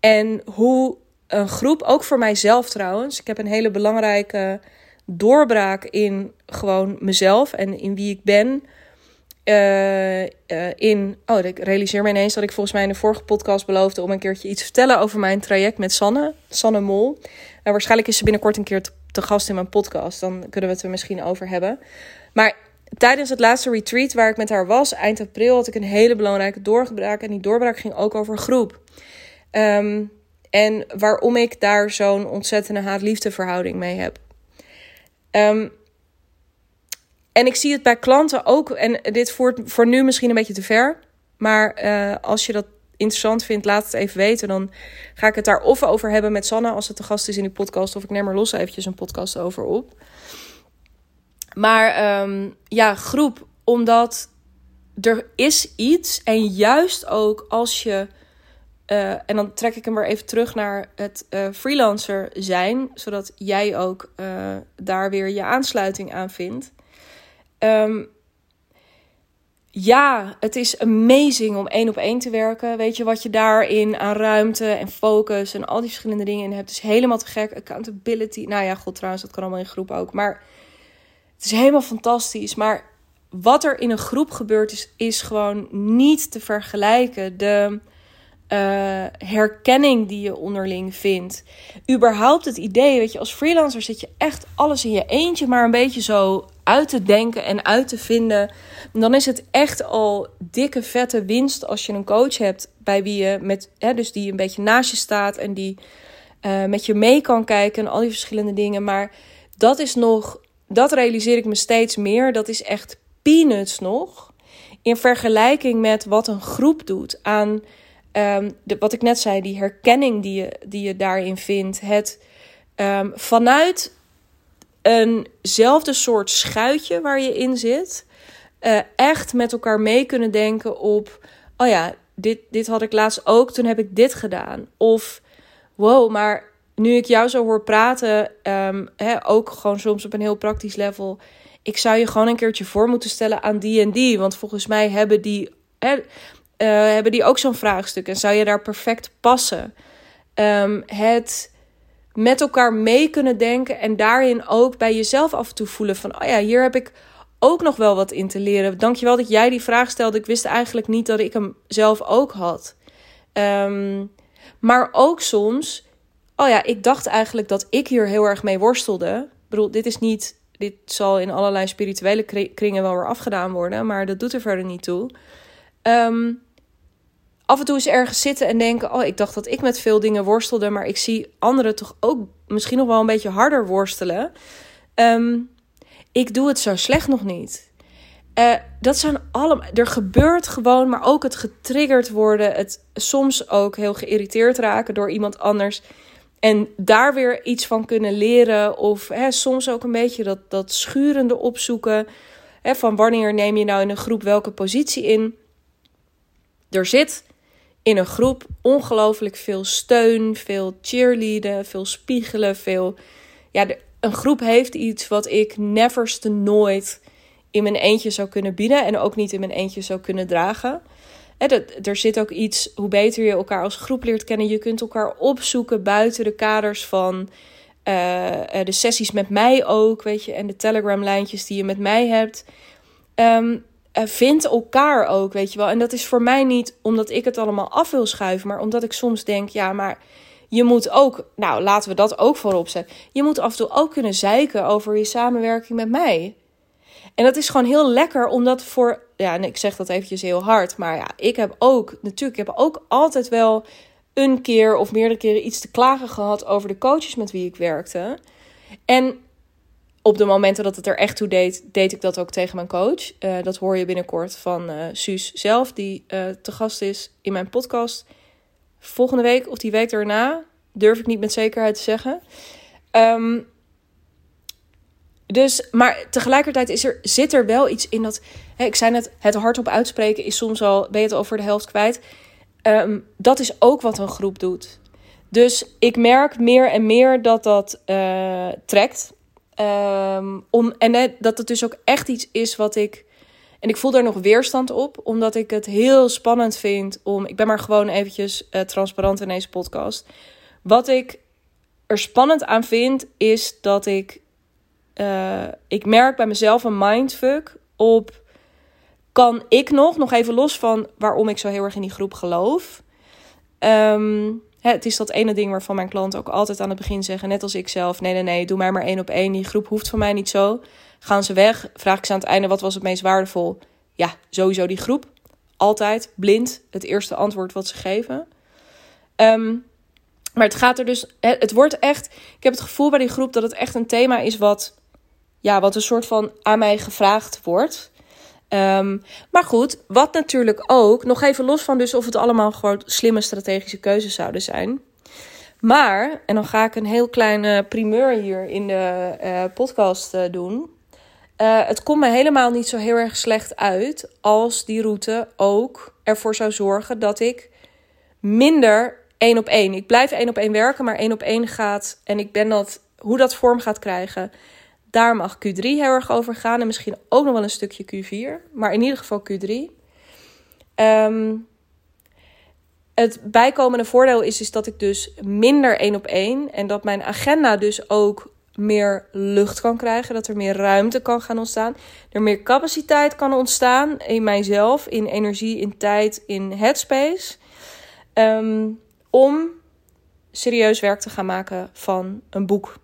En hoe een groep, ook voor mijzelf trouwens. Ik heb een hele belangrijke doorbraak in gewoon mezelf en in wie ik ben. Uh, uh, in. Oh, ik realiseer me ineens dat ik volgens mij in de vorige podcast beloofde om een keertje iets te vertellen over mijn traject met Sanne, Sanne Mol. En waarschijnlijk is ze binnenkort een keer te, gast in mijn podcast. Dan kunnen we het er misschien over hebben. Maar tijdens het laatste retreat waar ik met haar was, eind april, had ik een hele belangrijke doorbraak. En die doorbraak ging ook over groep. Um, en waarom ik daar zo'n ontzettende haat-liefde verhouding mee heb. Um, en ik zie het bij klanten ook. En dit voert voor nu misschien een beetje te ver. Maar uh, als je dat interessant vindt, laat het even weten. Dan ga ik het daar of over hebben met Sanne als het te gast is in die podcast. Of ik neem er los eventjes een podcast over op. Maar um, ja, groep. Omdat er is iets. En juist ook als je. Uh, en dan trek ik hem weer even terug naar het uh, freelancer zijn. Zodat jij ook daar weer je aansluiting aan vindt. Um, ja, het is amazing om één op één te werken. Weet je wat je daarin aan ruimte en focus en al die verschillende dingen in hebt. Het is helemaal te gek. Accountability. Nou ja, god trouwens, dat kan allemaal in groep ook. Maar het is helemaal fantastisch. Maar wat er in een groep gebeurt is, is gewoon niet te vergelijken. De uh, herkenning die je onderling vindt. Überhaupt het idee, weet je, als freelancer zit je echt alles in je eentje, maar een beetje zo uit te denken en uit te vinden. Dan is het echt al dikke vette winst als je een coach hebt bij wie je met, hè, dus die een beetje naast je staat en die uh, met je mee kan kijken en al die verschillende dingen. Maar dat is nog, dat realiseer ik me steeds meer. Dat is echt peanuts nog. In vergelijking met wat een groep doet aan um, de, wat ik net zei, die herkenning die je, die je daarin vindt. Het um, vanuit eenzelfde soort schuitje waar je in zit, uh, echt met elkaar mee kunnen denken op: oh ja, dit, dit had ik laatst ook, toen heb ik dit gedaan. Of wow, maar nu ik jou zo hoor praten, hè, ook gewoon soms op een heel praktisch level. Ik zou je gewoon een keertje voor moeten stellen aan die en die. Want volgens mij hebben die. Uh, hebben die ook zo'n vraagstuk en zou je daar perfect passen? Um, het met elkaar mee kunnen denken en daarin ook bij jezelf af en toe voelen van, oh ja, hier heb ik ook nog wel wat in te leren. Dankjewel dat jij die vraag stelde. Ik wist eigenlijk niet dat ik hem zelf ook had. Um, maar ook soms, oh ja, ik dacht eigenlijk dat ik hier heel erg mee worstelde. Ik bedoel, dit is niet, dit zal in allerlei spirituele kringen wel weer afgedaan worden, maar dat doet er verder niet toe. Um, af en toe eens ergens zitten en denken: Oh, ik dacht dat ik met veel dingen worstelde, maar ik zie anderen toch ook misschien nog wel een beetje harder worstelen. Um, ik doe het zo slecht nog niet. Uh, dat zijn allemaal. Er gebeurt gewoon, maar ook het getriggerd worden. Het soms ook heel geïrriteerd raken door iemand anders. En daar weer iets van kunnen leren. Of hè, soms ook een beetje dat, dat schurende opzoeken. Hè, van wanneer neem je nou in een groep welke positie in? Er zit in een groep ongelooflijk veel steun, veel cheerleaden, veel spiegelen, veel. Ja, een groep heeft iets wat ik neverste nooit in mijn eentje zou kunnen bieden en ook niet in mijn eentje zou kunnen dragen. Er zit ook iets, hoe beter je elkaar als groep leert kennen, je kunt elkaar opzoeken buiten de kaders van uh, de sessies met mij ook, weet je, en de Telegram-lijntjes die je met mij hebt. Uh, vind elkaar ook, weet je wel. En dat is voor mij niet omdat ik het allemaal af wil schuiven, maar omdat ik soms denk, ja, maar je moet ook, nou laten we dat ook voorop zetten. Je moet af en toe ook kunnen zeiken over je samenwerking met mij. En dat is gewoon heel lekker, omdat voor, ja, en ik zeg dat eventjes heel hard, maar ja, ik heb ook, natuurlijk, ik heb ook altijd wel een keer of meerdere keren iets te klagen gehad over de coaches met wie ik werkte. En op de momenten dat het er echt toe deed, deed ik dat ook tegen mijn coach. Uh, dat hoor je binnenkort van uh, Suus zelf, die uh, te gast is in mijn podcast. Volgende week of die week daarna, durf ik niet met zekerheid te zeggen. Um, dus, maar tegelijkertijd is er, zit er wel iets in dat. Hè, ik zei net, het hardop uitspreken is soms al. Ben je het over de helft kwijt? Um, dat is ook wat een groep doet. Dus ik merk meer en meer dat dat trekt. Um, om, en dat het dus ook echt iets is wat ik. En ik voel daar nog weerstand op, omdat ik het heel spannend vind om. Ik ben maar gewoon eventjes uh, transparant in deze podcast. Wat ik er spannend aan vind, is dat ik uh, ik merk bij mezelf een mindfuck op. Kan ik nog, nog even los van waarom ik zo heel erg in die groep geloof. Hè, het is dat ene ding waarvan mijn klanten ook altijd aan het begin zeggen, net als ik zelf: nee, nee, nee, doe mij maar één op één. Die groep hoeft van mij niet zo. Gaan ze weg? Vraag ik ze aan het einde: wat was het meest waardevol? Ja, sowieso die groep. Altijd blind het eerste antwoord wat ze geven. Um, maar het gaat er dus, het wordt echt, ik heb het gevoel bij die groep dat het echt een thema is wat ja, wat een soort van aan mij gevraagd wordt. Um, maar goed, wat natuurlijk ook, nog even los van dus of het allemaal gewoon slimme strategische keuzes zouden zijn. Maar, en dan ga ik een heel kleine primeur hier in de uh, podcast uh, doen. Uh, het komt me helemaal niet zo heel erg slecht uit als die route ook ervoor zou zorgen dat ik minder één op één. Ik blijf één op één werken, maar één op één gaat. En ik ben dat, hoe dat vorm gaat krijgen, daar mag Q3 heel erg over gaan. En misschien ook nog wel een stukje Q4. Maar in ieder geval Q3. Um, ehm, het bijkomende voordeel is, is dat ik dus minder één op één. En dat mijn agenda dus ook meer lucht kan krijgen. Dat er meer ruimte kan gaan ontstaan. Er meer capaciteit kan ontstaan in mijzelf. In energie, in tijd, in headspace. Um, om serieus werk te gaan maken van een boek.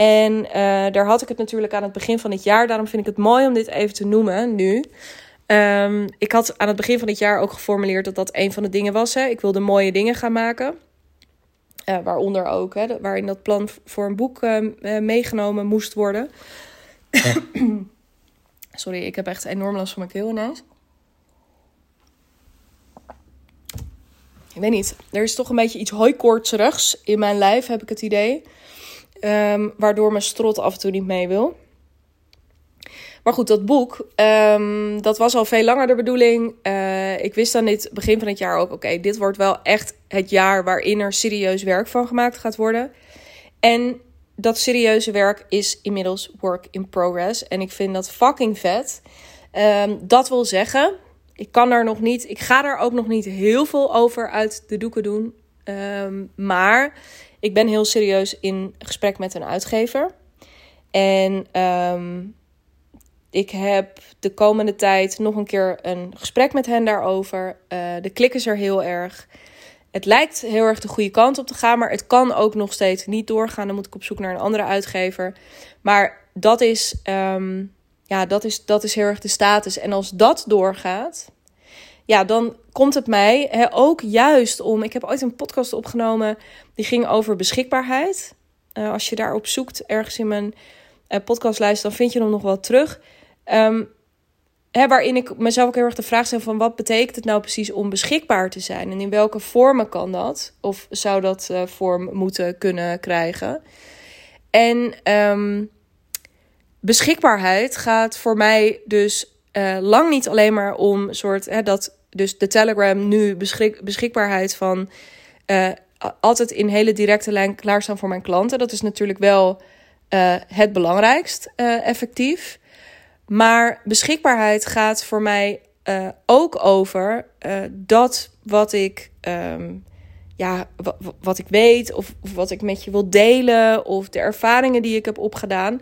En uh, daar had ik het natuurlijk aan het begin van het jaar. Daarom vind ik het mooi om dit even te noemen nu. Um, ik had aan het begin van het jaar ook geformuleerd dat dat een van de dingen was. Hè. Ik wilde mooie dingen gaan maken. Uh, waaronder ook, hè, waarin dat plan voor een boek uh, meegenomen moest worden. [coughs] Sorry, ik heb echt enorm last van mijn keel ineens. Ik weet niet, er is toch een beetje iets hooikoortserigs in mijn lijf, heb ik het idee. Um, waardoor mijn strot af en toe niet mee wil. Maar goed, dat boek, um, dat was al veel langer de bedoeling. Uh, ik wist aan dit begin van het jaar ook, oké, dit wordt wel echt het jaar waarin er serieus werk van gemaakt gaat worden. En dat serieuze werk is inmiddels work in progress. En ik vind dat fucking vet. Um, dat wil zeggen, ik kan daar nog niet, ik ga daar ook nog niet heel veel over uit de doeken doen. Um, maar ik ben heel serieus in gesprek met een uitgever. En um, ik heb de komende tijd nog een keer een gesprek met hen daarover. Uh, de klik is er heel erg. Het lijkt heel erg de goede kant op te gaan, maar het kan ook nog steeds niet doorgaan. Dan moet ik op zoek naar een andere uitgever. Maar dat is, um, ja, dat is, dat is heel erg de status. En als dat doorgaat, ja, dan komt het mij hè, ook juist om. Ik heb ooit een podcast opgenomen die ging over beschikbaarheid. Uh, als je daarop zoekt ergens in mijn uh, podcastlijst, dan vind je hem nog wel terug. Um, hè, waarin ik mezelf ook heel erg de vraag stel van wat betekent het nou precies om beschikbaar te zijn? En in welke vormen kan dat? Of zou dat uh, vorm moeten kunnen krijgen? En um, beschikbaarheid gaat voor mij dus lang niet alleen maar om soort hè, dat dus de Telegram nu beschik beschikbaarheid van uh, altijd in hele directe lijn klaarstaan voor mijn klanten. Dat is natuurlijk wel uh, het belangrijkst uh, effectief. Maar beschikbaarheid gaat voor mij ook over dat wat ik, um, ja, wat ik weet of, of wat ik met je wil delen of de ervaringen die ik heb opgedaan,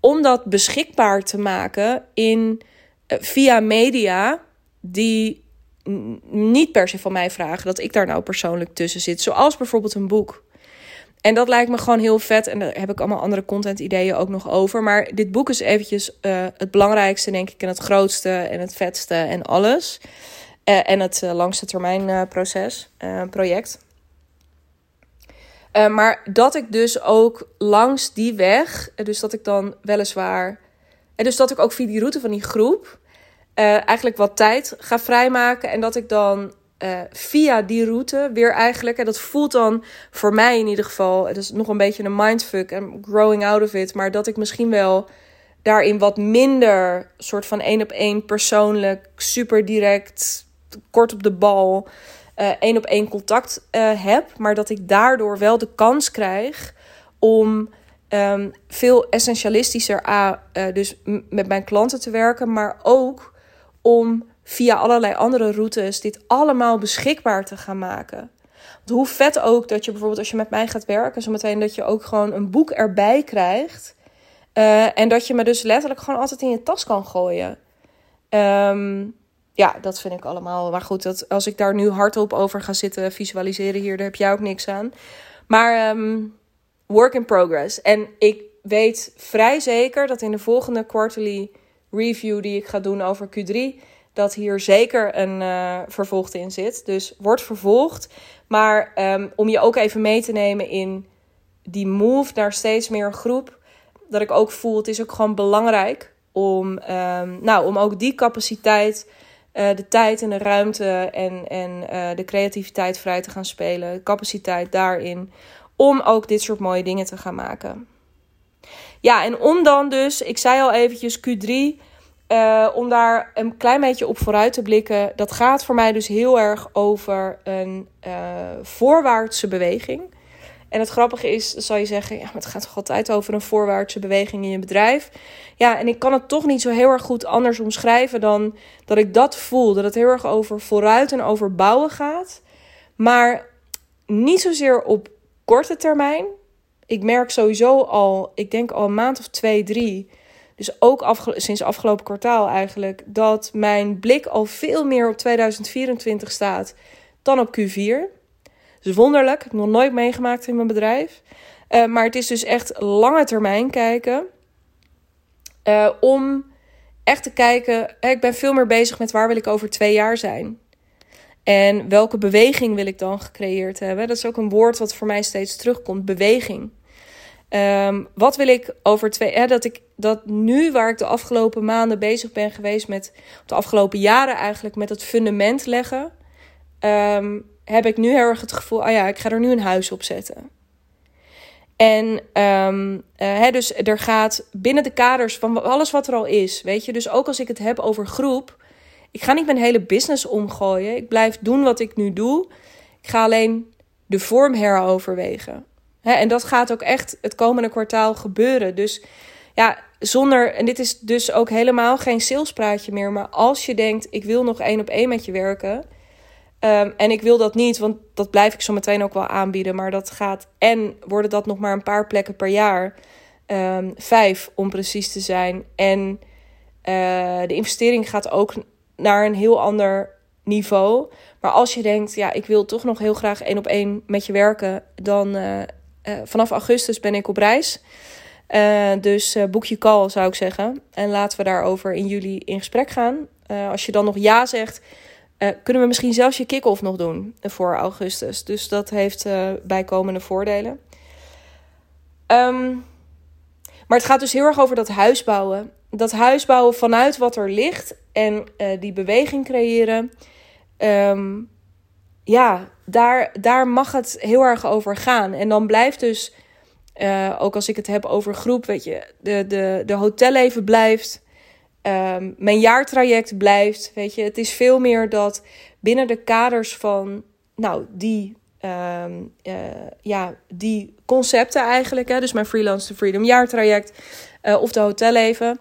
om dat beschikbaar te maken in via media die niet per se van mij vragen dat ik daar nou persoonlijk tussen zit. Zoals bijvoorbeeld een boek. en dat lijkt me gewoon heel vet. En daar heb ik allemaal andere content ideeën ook nog over. Maar dit boek is eventjes uh, het belangrijkste, denk ik. En het grootste en het vetste en alles. Uh, en het uh, langste termijn proces, project. maar dat ik dus ook langs die weg, dus dat ik dan weliswaar... En dus dat ik ook via die route van die groep eigenlijk wat tijd ga vrijmaken. En dat ik dan uh, via die route weer eigenlijk. En dat voelt dan voor mij in ieder geval. Het is nog een beetje een mindfuck en growing out of it. Maar dat ik misschien wel daarin wat minder soort van één op één persoonlijk, super direct, kort op de bal, uh, één op één contact heb. Maar dat ik daardoor wel de kans krijg om um, veel essentialistischer a, dus met mijn klanten te werken. Maar ook om via allerlei andere routes dit allemaal beschikbaar te gaan maken. Want hoe vet ook dat je bijvoorbeeld als je met mij gaat werken, zometeen dat je ook gewoon een boek erbij krijgt. Uh, en dat je me dus letterlijk gewoon altijd in je tas kan gooien. Um, ja, dat vind ik allemaal. Maar goed, dat, als ik daar nu hardop over ga zitten visualiseren hier, daar heb jij ook niks aan. Maar um, work in progress. En ik weet vrij zeker dat in de volgende quarterly review die ik ga doen over Q3 dat hier zeker een uh, vervolgde in zit. Dus wordt vervolgd. Maar um, om je ook even mee te nemen in die move naar steeds meer groep. Dat ik ook voel, het is ook gewoon belangrijk om, um, nou, om ook die capaciteit, uh, de tijd en de ruimte en, en uh, de creativiteit vrij te gaan spelen. Capaciteit daarin. Om ook dit soort mooie dingen te gaan maken. Ja, en om dan dus, ik zei al eventjes Q3 uh, om daar een klein beetje op vooruit te blikken. Dat gaat voor mij dus heel erg over een uh, voorwaartse beweging. En het grappige is, zal je zeggen, ja, maar het gaat toch altijd over een voorwaartse beweging in je bedrijf. Ja, en ik kan het toch niet zo heel erg goed anders omschrijven dan dat ik dat voel. Dat het heel erg over vooruit en over bouwen gaat. Maar niet zozeer op korte termijn. Ik merk sowieso al, ik denk al een maand of twee, drie dus ook sinds afgelopen kwartaal eigenlijk, dat mijn blik al veel meer op 2024 staat dan op Q4. Dus wonderlijk, heb ik nog nooit meegemaakt in mijn bedrijf. Uh, maar het is dus echt lange termijn kijken. Uh, om echt te kijken, ik ben veel meer bezig met waar wil ik over twee jaar zijn. En welke beweging wil ik dan gecreëerd hebben? Dat is ook een woord wat voor mij steeds terugkomt: beweging. Um, wat wil ik over twee. Dat ik dat nu, waar ik de afgelopen maanden bezig ben geweest met. de afgelopen jaren eigenlijk met het fundament leggen. Um, heb ik nu heel erg het gevoel. Ah ja, ik ga er nu een huis op zetten. En um, uh, hè, dus er gaat binnen de kaders van alles wat er al is. Weet je, dus ook als ik het heb over groep. Ik ga niet mijn hele business omgooien. Ik blijf doen wat ik nu doe. Ik ga alleen de vorm heroverwegen en dat gaat ook echt het komende kwartaal gebeuren. Dus ja, zonder, en dit is dus ook helemaal geen salespraatje meer, maar als je denkt, ik wil nog één op één met je werken. Um, en ik wil dat niet, want dat blijf ik zo meteen ook wel aanbieden. Maar dat gaat, en worden dat nog maar een paar plekken per jaar. Um, vijf om precies te zijn. En uh, de investering gaat ook naar een heel ander niveau. Maar als je denkt, ja, ik wil toch nog heel graag één op één met je werken, dan uh, uh, vanaf augustus ben ik op reis. Uh, dus uh, boek je call, zou ik zeggen. En laten we daarover in juli in gesprek gaan. als je dan nog ja zegt, kunnen we misschien zelfs je kick-off nog doen voor augustus. Dus dat heeft bijkomende voordelen. Um, maar het gaat dus heel erg over dat huis bouwen. Dat huis bouwen vanuit wat er ligt en die beweging creëren. Um, ja, daar, daar mag het heel erg over gaan. En dan blijft dus, uh, ook als ik het heb over groep, weet je, de, de, de hotelleven blijft. Um, mijn jaartraject blijft. Weet je, het is veel meer dat binnen de kaders van, nou, die, um, uh, ja, die concepten eigenlijk. Hè, dus mijn Freelance to Freedom jaartraject uh, of de hotelleven.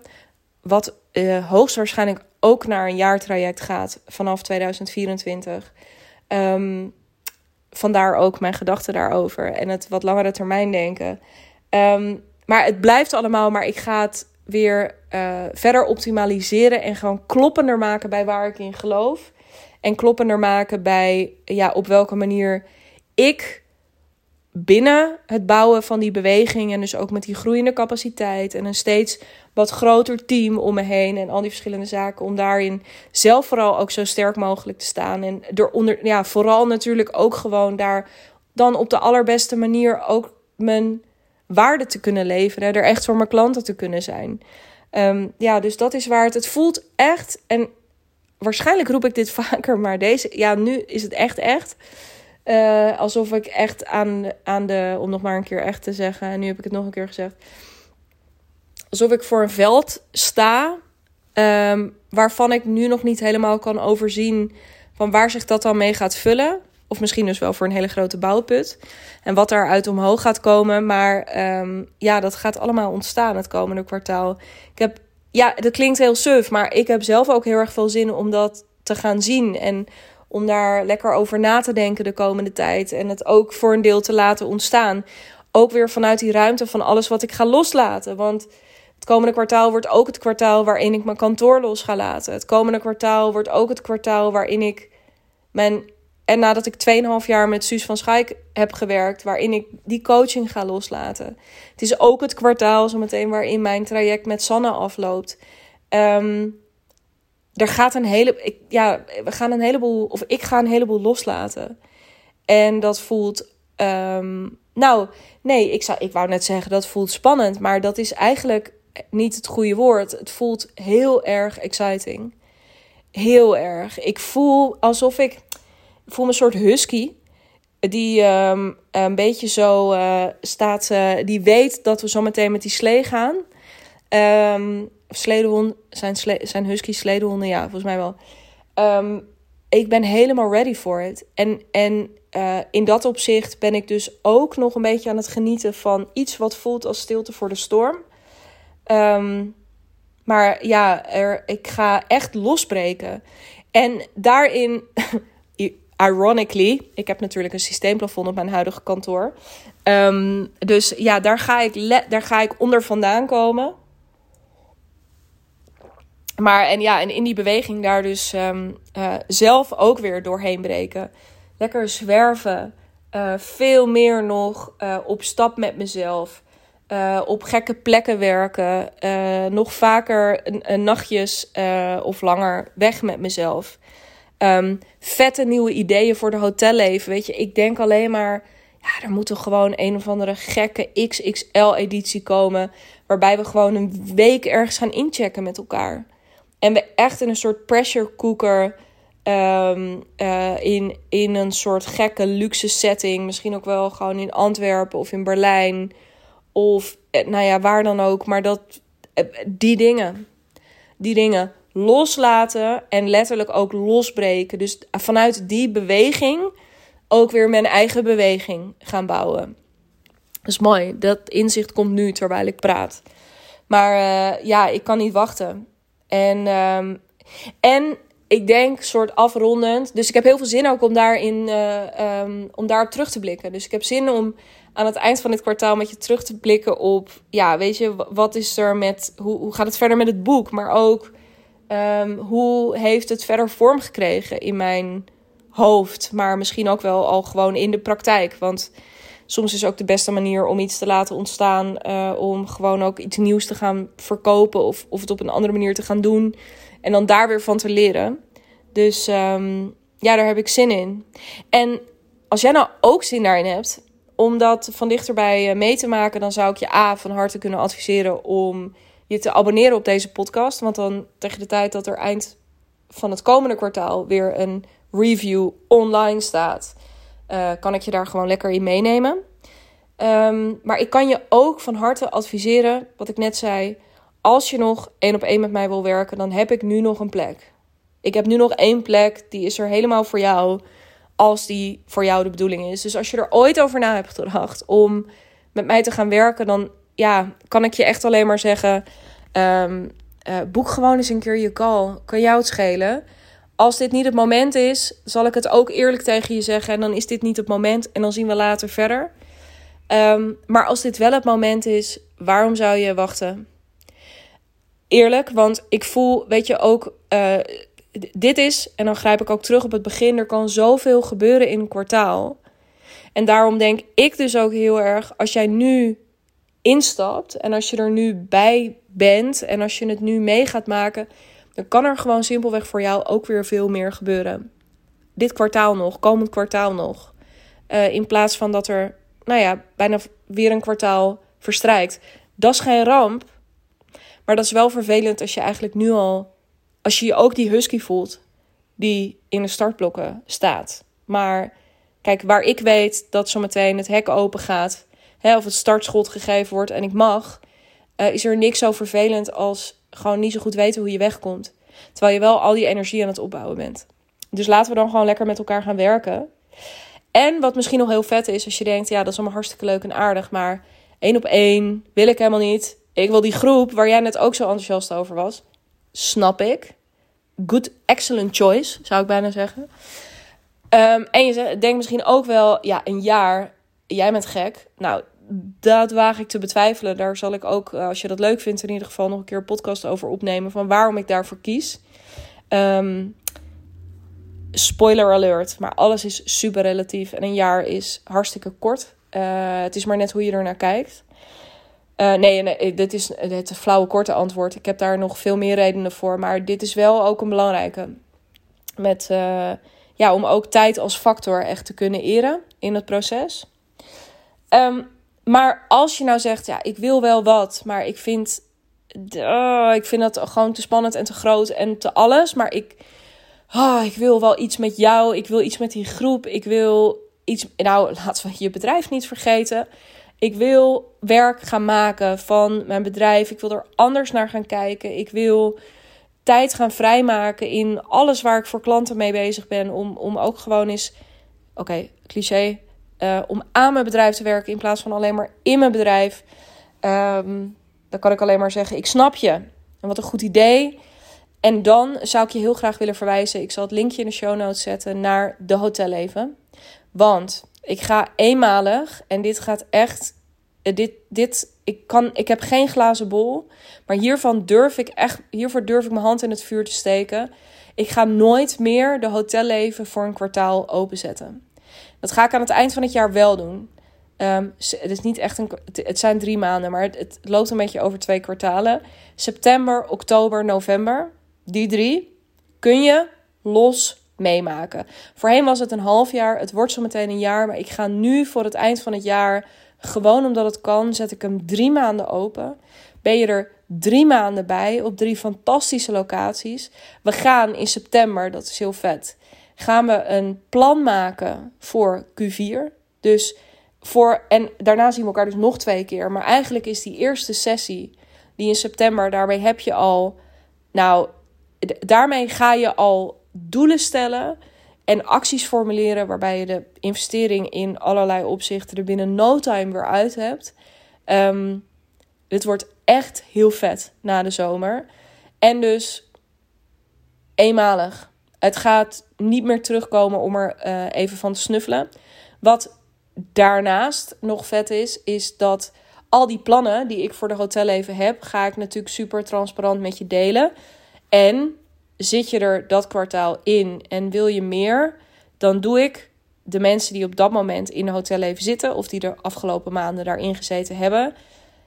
Wat hoogstwaarschijnlijk ook naar een jaartraject gaat vanaf 2024. Um, vandaar ook mijn gedachten daarover en het wat langere termijn denken. Um, maar het blijft allemaal, maar ik ga het weer uh, verder optimaliseren en gewoon kloppender maken bij waar ik in geloof. En kloppender maken bij ja, op welke manier ik binnen het bouwen van die beweging en dus ook met die groeiende capaciteit en een steeds wat groter team om me heen en al die verschillende zaken om daarin zelf vooral ook zo sterk mogelijk te staan en eronder ja vooral natuurlijk ook gewoon daar dan op de allerbeste manier ook mijn waarde te kunnen leveren, er echt voor mijn klanten te kunnen zijn. Ehm, ja, dus dat is waar het. Het voelt echt en waarschijnlijk roep ik dit [laughs] vaker, maar deze ja nu is het echt echt. Uh, alsof ik echt aan, aan de, om nog maar een keer echt te zeggen, en nu heb ik het nog een keer gezegd. Alsof ik voor een veld sta, um, waarvan ik nu nog niet helemaal kan overzien van waar zich dat dan mee gaat vullen. Of misschien dus wel voor een hele grote bouwput. En wat daaruit omhoog gaat komen. Maar um, ja, dat gaat allemaal ontstaan het komende kwartaal. Ik heb, ja, dat klinkt heel suf, maar ik heb zelf ook heel erg veel zin om dat te gaan zien. En om daar lekker over na te denken de komende tijd. En het ook voor een deel te laten ontstaan. Ook weer vanuit die ruimte van alles wat ik ga loslaten. Want het komende kwartaal wordt ook het kwartaal waarin ik mijn kantoor los ga laten. Het komende kwartaal wordt ook het kwartaal waarin ik mijn. En nadat ik 2,5 jaar met Suus van Schaik heb gewerkt, waarin ik die coaching ga loslaten. Het is ook het kwartaal zometeen waarin mijn traject met Sanne afloopt. Um, er gaat een hele, ik, ja, we gaan een heleboel, of ik ga een heleboel loslaten. En dat voelt, um, nou, nee, ik, zou, ik wou net zeggen dat voelt spannend, maar dat is eigenlijk niet het goede woord. Het voelt heel erg exciting. Heel erg. Ik voel alsof ik, ik voel me een soort husky. Die um, een beetje zo uh, staat, uh, die weet dat we zo meteen met die slee gaan. Um, sledehonden, zijn, sle, zijn husky sledehonden, ja, volgens mij wel. Um, ik ben helemaal ready for it. En, en uh, in dat opzicht ben ik dus ook nog een beetje aan het genieten van iets wat voelt als stilte voor de storm. Um, maar ja, er, ik ga echt losbreken. En daarin, [laughs] ironically, ik heb natuurlijk een systeemplafond op mijn huidige kantoor. Um, dus ja, daar ga, ik daar ga ik onder vandaan komen. Maar en ja, en in die beweging daar dus um, uh, zelf ook weer doorheen breken. Lekker zwerven. Uh, veel meer nog uh, op stap met mezelf. op gekke plekken werken. nog vaker nachtjes of langer weg met mezelf. Um, vette nieuwe ideeën voor de hotelleven. Weet je, ik denk alleen maar. Ja, er moet er gewoon een of andere gekke XXL-editie komen. Waarbij we gewoon een week ergens gaan inchecken met elkaar. En we echt in een soort pressure cooker. Um, uh, in, in een soort gekke luxe setting. Misschien ook wel gewoon in Antwerpen of in Berlijn. Of eh, nou ja, waar dan ook. Maar dat, eh, die dingen. Die dingen loslaten en letterlijk ook losbreken. Dus vanuit die beweging ook weer mijn eigen beweging gaan bouwen. Dat is mooi. Dat inzicht komt nu terwijl ik praat. Maar ja, ik kan niet wachten. En, um, en ik denk soort afrondend. Dus ik heb heel veel zin ook om daarin uh, um, om daarop terug te blikken. Dus ik heb zin om aan het eind van dit kwartaal met je terug te blikken op. Ja, weet je, wat is er met. Hoe, hoe gaat het verder met het boek? Maar ook um, hoe heeft het verder vorm gekregen in mijn hoofd. Maar misschien ook wel al gewoon in de praktijk. Want soms is ook de beste manier om iets te laten ontstaan. Uh, om gewoon ook iets nieuws te gaan verkopen. Of, of het op een andere manier te gaan doen. En dan daar weer van te leren. Dus um, ja, daar heb ik zin in. En als jij nou ook zin daarin hebt. Om dat van dichterbij eh, mee te maken. Dan zou ik je A van harte kunnen adviseren om je te abonneren op deze podcast. Want dan tegen de tijd dat er eind van het komende kwartaal weer een review online staat uh, kan ik je daar gewoon lekker in meenemen. Um, maar ik kan je ook van harte adviseren, wat ik net zei. Als je nog één op één met mij wil werken, dan heb ik nu nog een plek. Ik heb nu nog één plek, die is er helemaal voor jou. Als die voor jou de bedoeling is. Dus als je er ooit over na hebt gedacht om met mij te gaan werken, dan ja, kan ik je echt alleen maar zeggen: um, uh, boek gewoon eens een keer je call. Kan jou het schelen? Als dit niet het moment is, zal ik het ook eerlijk tegen je zeggen. En dan is dit niet het moment en dan zien we later verder. Um, maar als dit wel het moment is, waarom zou je wachten? Eerlijk, want ik voel, weet je ook, uh, dit is, en dan grijp ik ook terug op het begin, er kan zoveel gebeuren in een kwartaal. En daarom denk ik dus ook heel erg, als jij nu instapt en als je er nu bij bent en als je het nu mee gaat maken, dan kan er gewoon simpelweg voor jou ook weer veel meer gebeuren. Dit kwartaal nog, komend kwartaal nog. Uh, in plaats van dat er, nou ja, bijna weer een kwartaal verstrijkt. Dat is geen ramp. Maar dat is wel vervelend als je eigenlijk nu al, als je je ook die husky voelt die in de startblokken staat. Maar kijk, waar ik weet dat zometeen het hek open gaat, hè, of het startschot gegeven wordt en ik mag, uh, is er niks zo vervelend als gewoon niet zo goed weten hoe je wegkomt. Terwijl je wel al die energie aan het opbouwen bent. Dus laten we dan gewoon lekker met elkaar gaan werken. En wat misschien nog heel vet is, als je denkt, ja, dat is allemaal hartstikke leuk en aardig, maar één op één wil ik helemaal niet. Ik wil die groep waar jij net ook zo enthousiast over was. Snap ik. Good, excellent choice, zou ik bijna zeggen. Um, en je denkt misschien ook wel, ja, een jaar, jij bent gek. Nou, dat waag ik te betwijfelen. Daar zal ik ook, eh, als je dat leuk vindt, in ieder geval nog een keer een podcast over opnemen. Van waarom ik daarvoor kies. Um, spoiler alert, maar alles is super relatief. En een jaar is hartstikke kort. Uh, het is maar net hoe je er naar kijkt. Uh, nee, nee, dit is het flauwe korte antwoord. Ik heb daar nog veel meer redenen voor. Maar dit is wel ook een belangrijke. Met, ja, om ook tijd als factor echt te kunnen eren in het proces. Um, maar als je nou zegt, ja, ik wil wel wat, maar ik vind, uh, ik vind dat gewoon te spannend en te groot en te alles. Maar ik, oh, ik wil wel iets met jou, ik wil iets met die groep, ik wil iets, nou, [laughs] laten we je bedrijf niet vergeten. Ik wil werk gaan maken van mijn bedrijf. Ik wil er anders naar gaan kijken. Ik wil tijd gaan vrijmaken in alles waar ik voor klanten mee bezig ben. Om, om ook gewoon eens, oké, cliché, uh, om aan mijn bedrijf te werken in plaats van alleen maar in mijn bedrijf. Um, dan kan ik alleen maar zeggen: ik snap je. En wat een goed idee. En dan zou ik je heel graag willen verwijzen. Ik zal het linkje in de show notes zetten naar de hotelleven. Want ik ga eenmalig en dit gaat echt. Eh, dit, dit, ik, kan, ik heb geen glazen bol. Maar hiervan durf ik echt. Hiervoor durf ik mijn hand in het vuur te steken. Ik ga nooit meer de hotelleven voor een kwartaal openzetten. Dat ga ik aan het eind van het jaar wel doen. Um, het, is niet echt een, het zijn drie maanden, maar het, het, loopt een beetje over twee kwartalen. September, oktober, november. Die drie kun je los meemaken. Voorheen was het een half jaar, het wordt zo meteen een jaar. Maar ik ga nu voor het eind van het jaar, gewoon omdat het kan, zet ik hem drie maanden open. Ben je er drie maanden bij op drie fantastische locaties. We gaan in september, dat is heel vet gaan we een plan maken voor Q4. Dus voor, en daarna zien we elkaar dus nog twee keer. Maar eigenlijk is die eerste sessie, die in september, daarmee heb je al, nou, daarmee ga je al doelen stellen en acties formuleren waarbij je de investering in allerlei opzichten er binnen no time weer uit hebt. Um, dit wordt echt heel vet na de zomer. En dus eenmalig. Het gaat niet meer terugkomen om er uh, even van te snuffelen. Wat daarnaast nog vet is, is dat al die plannen die ik voor de hotelleven heb, ga ik natuurlijk super transparant met je delen. En zit je er dat kwartaal in en wil je meer, dan doe ik de mensen die op dat moment in de hotelleven zitten of die de afgelopen maanden daarin gezeten hebben.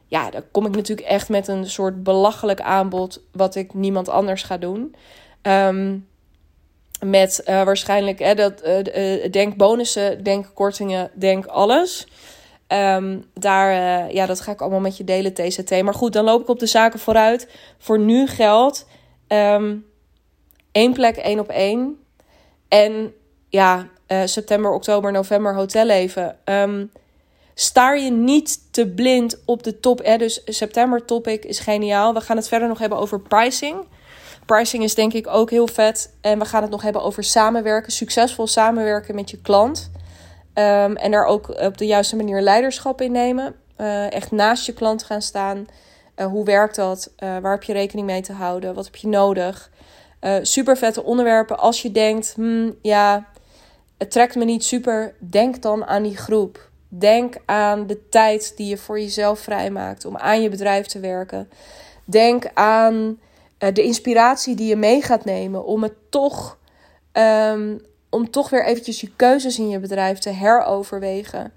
Ja, dan kom ik natuurlijk echt met een soort belachelijk aanbod wat ik niemand anders ga doen. Um, met uh, waarschijnlijk hè, dat, uh, denk bonussen, denk kortingen, denk alles. Um, daar, ja, dat ga ik allemaal met je delen, TCT. Maar goed, dan loop ik op de zaken vooruit. Voor nu geldt um, één plek, één op één. En ja, september, oktober, november hotelleven. Um, staar je niet te blind op de top. Hè? Dus september topic is geniaal. We gaan het verder nog hebben over pricing. Pricing is denk ik ook heel vet. En we gaan het nog hebben over samenwerken. Succesvol samenwerken met je klant. Um, en daar ook op de juiste manier leiderschap in nemen. Uh, echt naast je klant gaan staan. Uh, hoe werkt dat? Uh, waar heb je rekening mee te houden? Wat heb je nodig? super vette onderwerpen. Als je denkt, hmm, ja, het trekt me niet super. Denk dan aan die groep. Denk aan de tijd die je voor jezelf vrijmaakt om aan je bedrijf te werken. Denk aan eh, de inspiratie die je mee gaat nemen om het toch um, om toch weer eventjes je keuzes in je bedrijf te heroverwegen.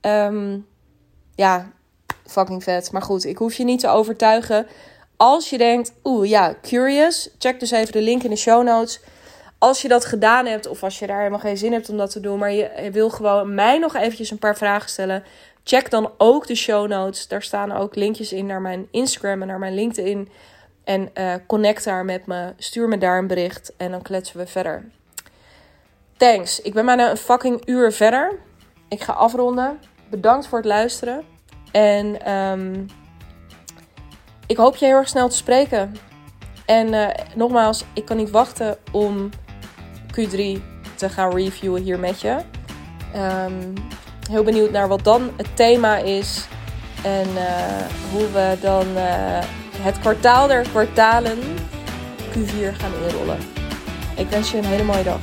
Ehm, ja, fucking vet. Maar goed, ik hoef je niet te overtuigen. Als je denkt, oeh ja, curious, check dus even de link in de show notes. Als je dat gedaan hebt, of als je daar helemaal geen zin hebt om dat te doen, maar je wil gewoon mij nog eventjes een paar vragen stellen, check dan ook de show notes. Daar staan ook linkjes in naar mijn Instagram en naar mijn LinkedIn. En uh, connect daar met me, stuur me daar een bericht en dan kletsen we verder. Thanks. Ik ben bijna een fucking uur verder. Ik ga afronden. Bedankt voor het luisteren. En um, ik hoop je heel erg snel te spreken. En uh, nogmaals, ik kan niet wachten om Q3 te gaan reviewen hier met je. Um, heel benieuwd naar wat dan het thema is. En uh, hoe we dan het kwartaal der kwartalen Q4 gaan inrollen. Ik wens je een hele mooie dag.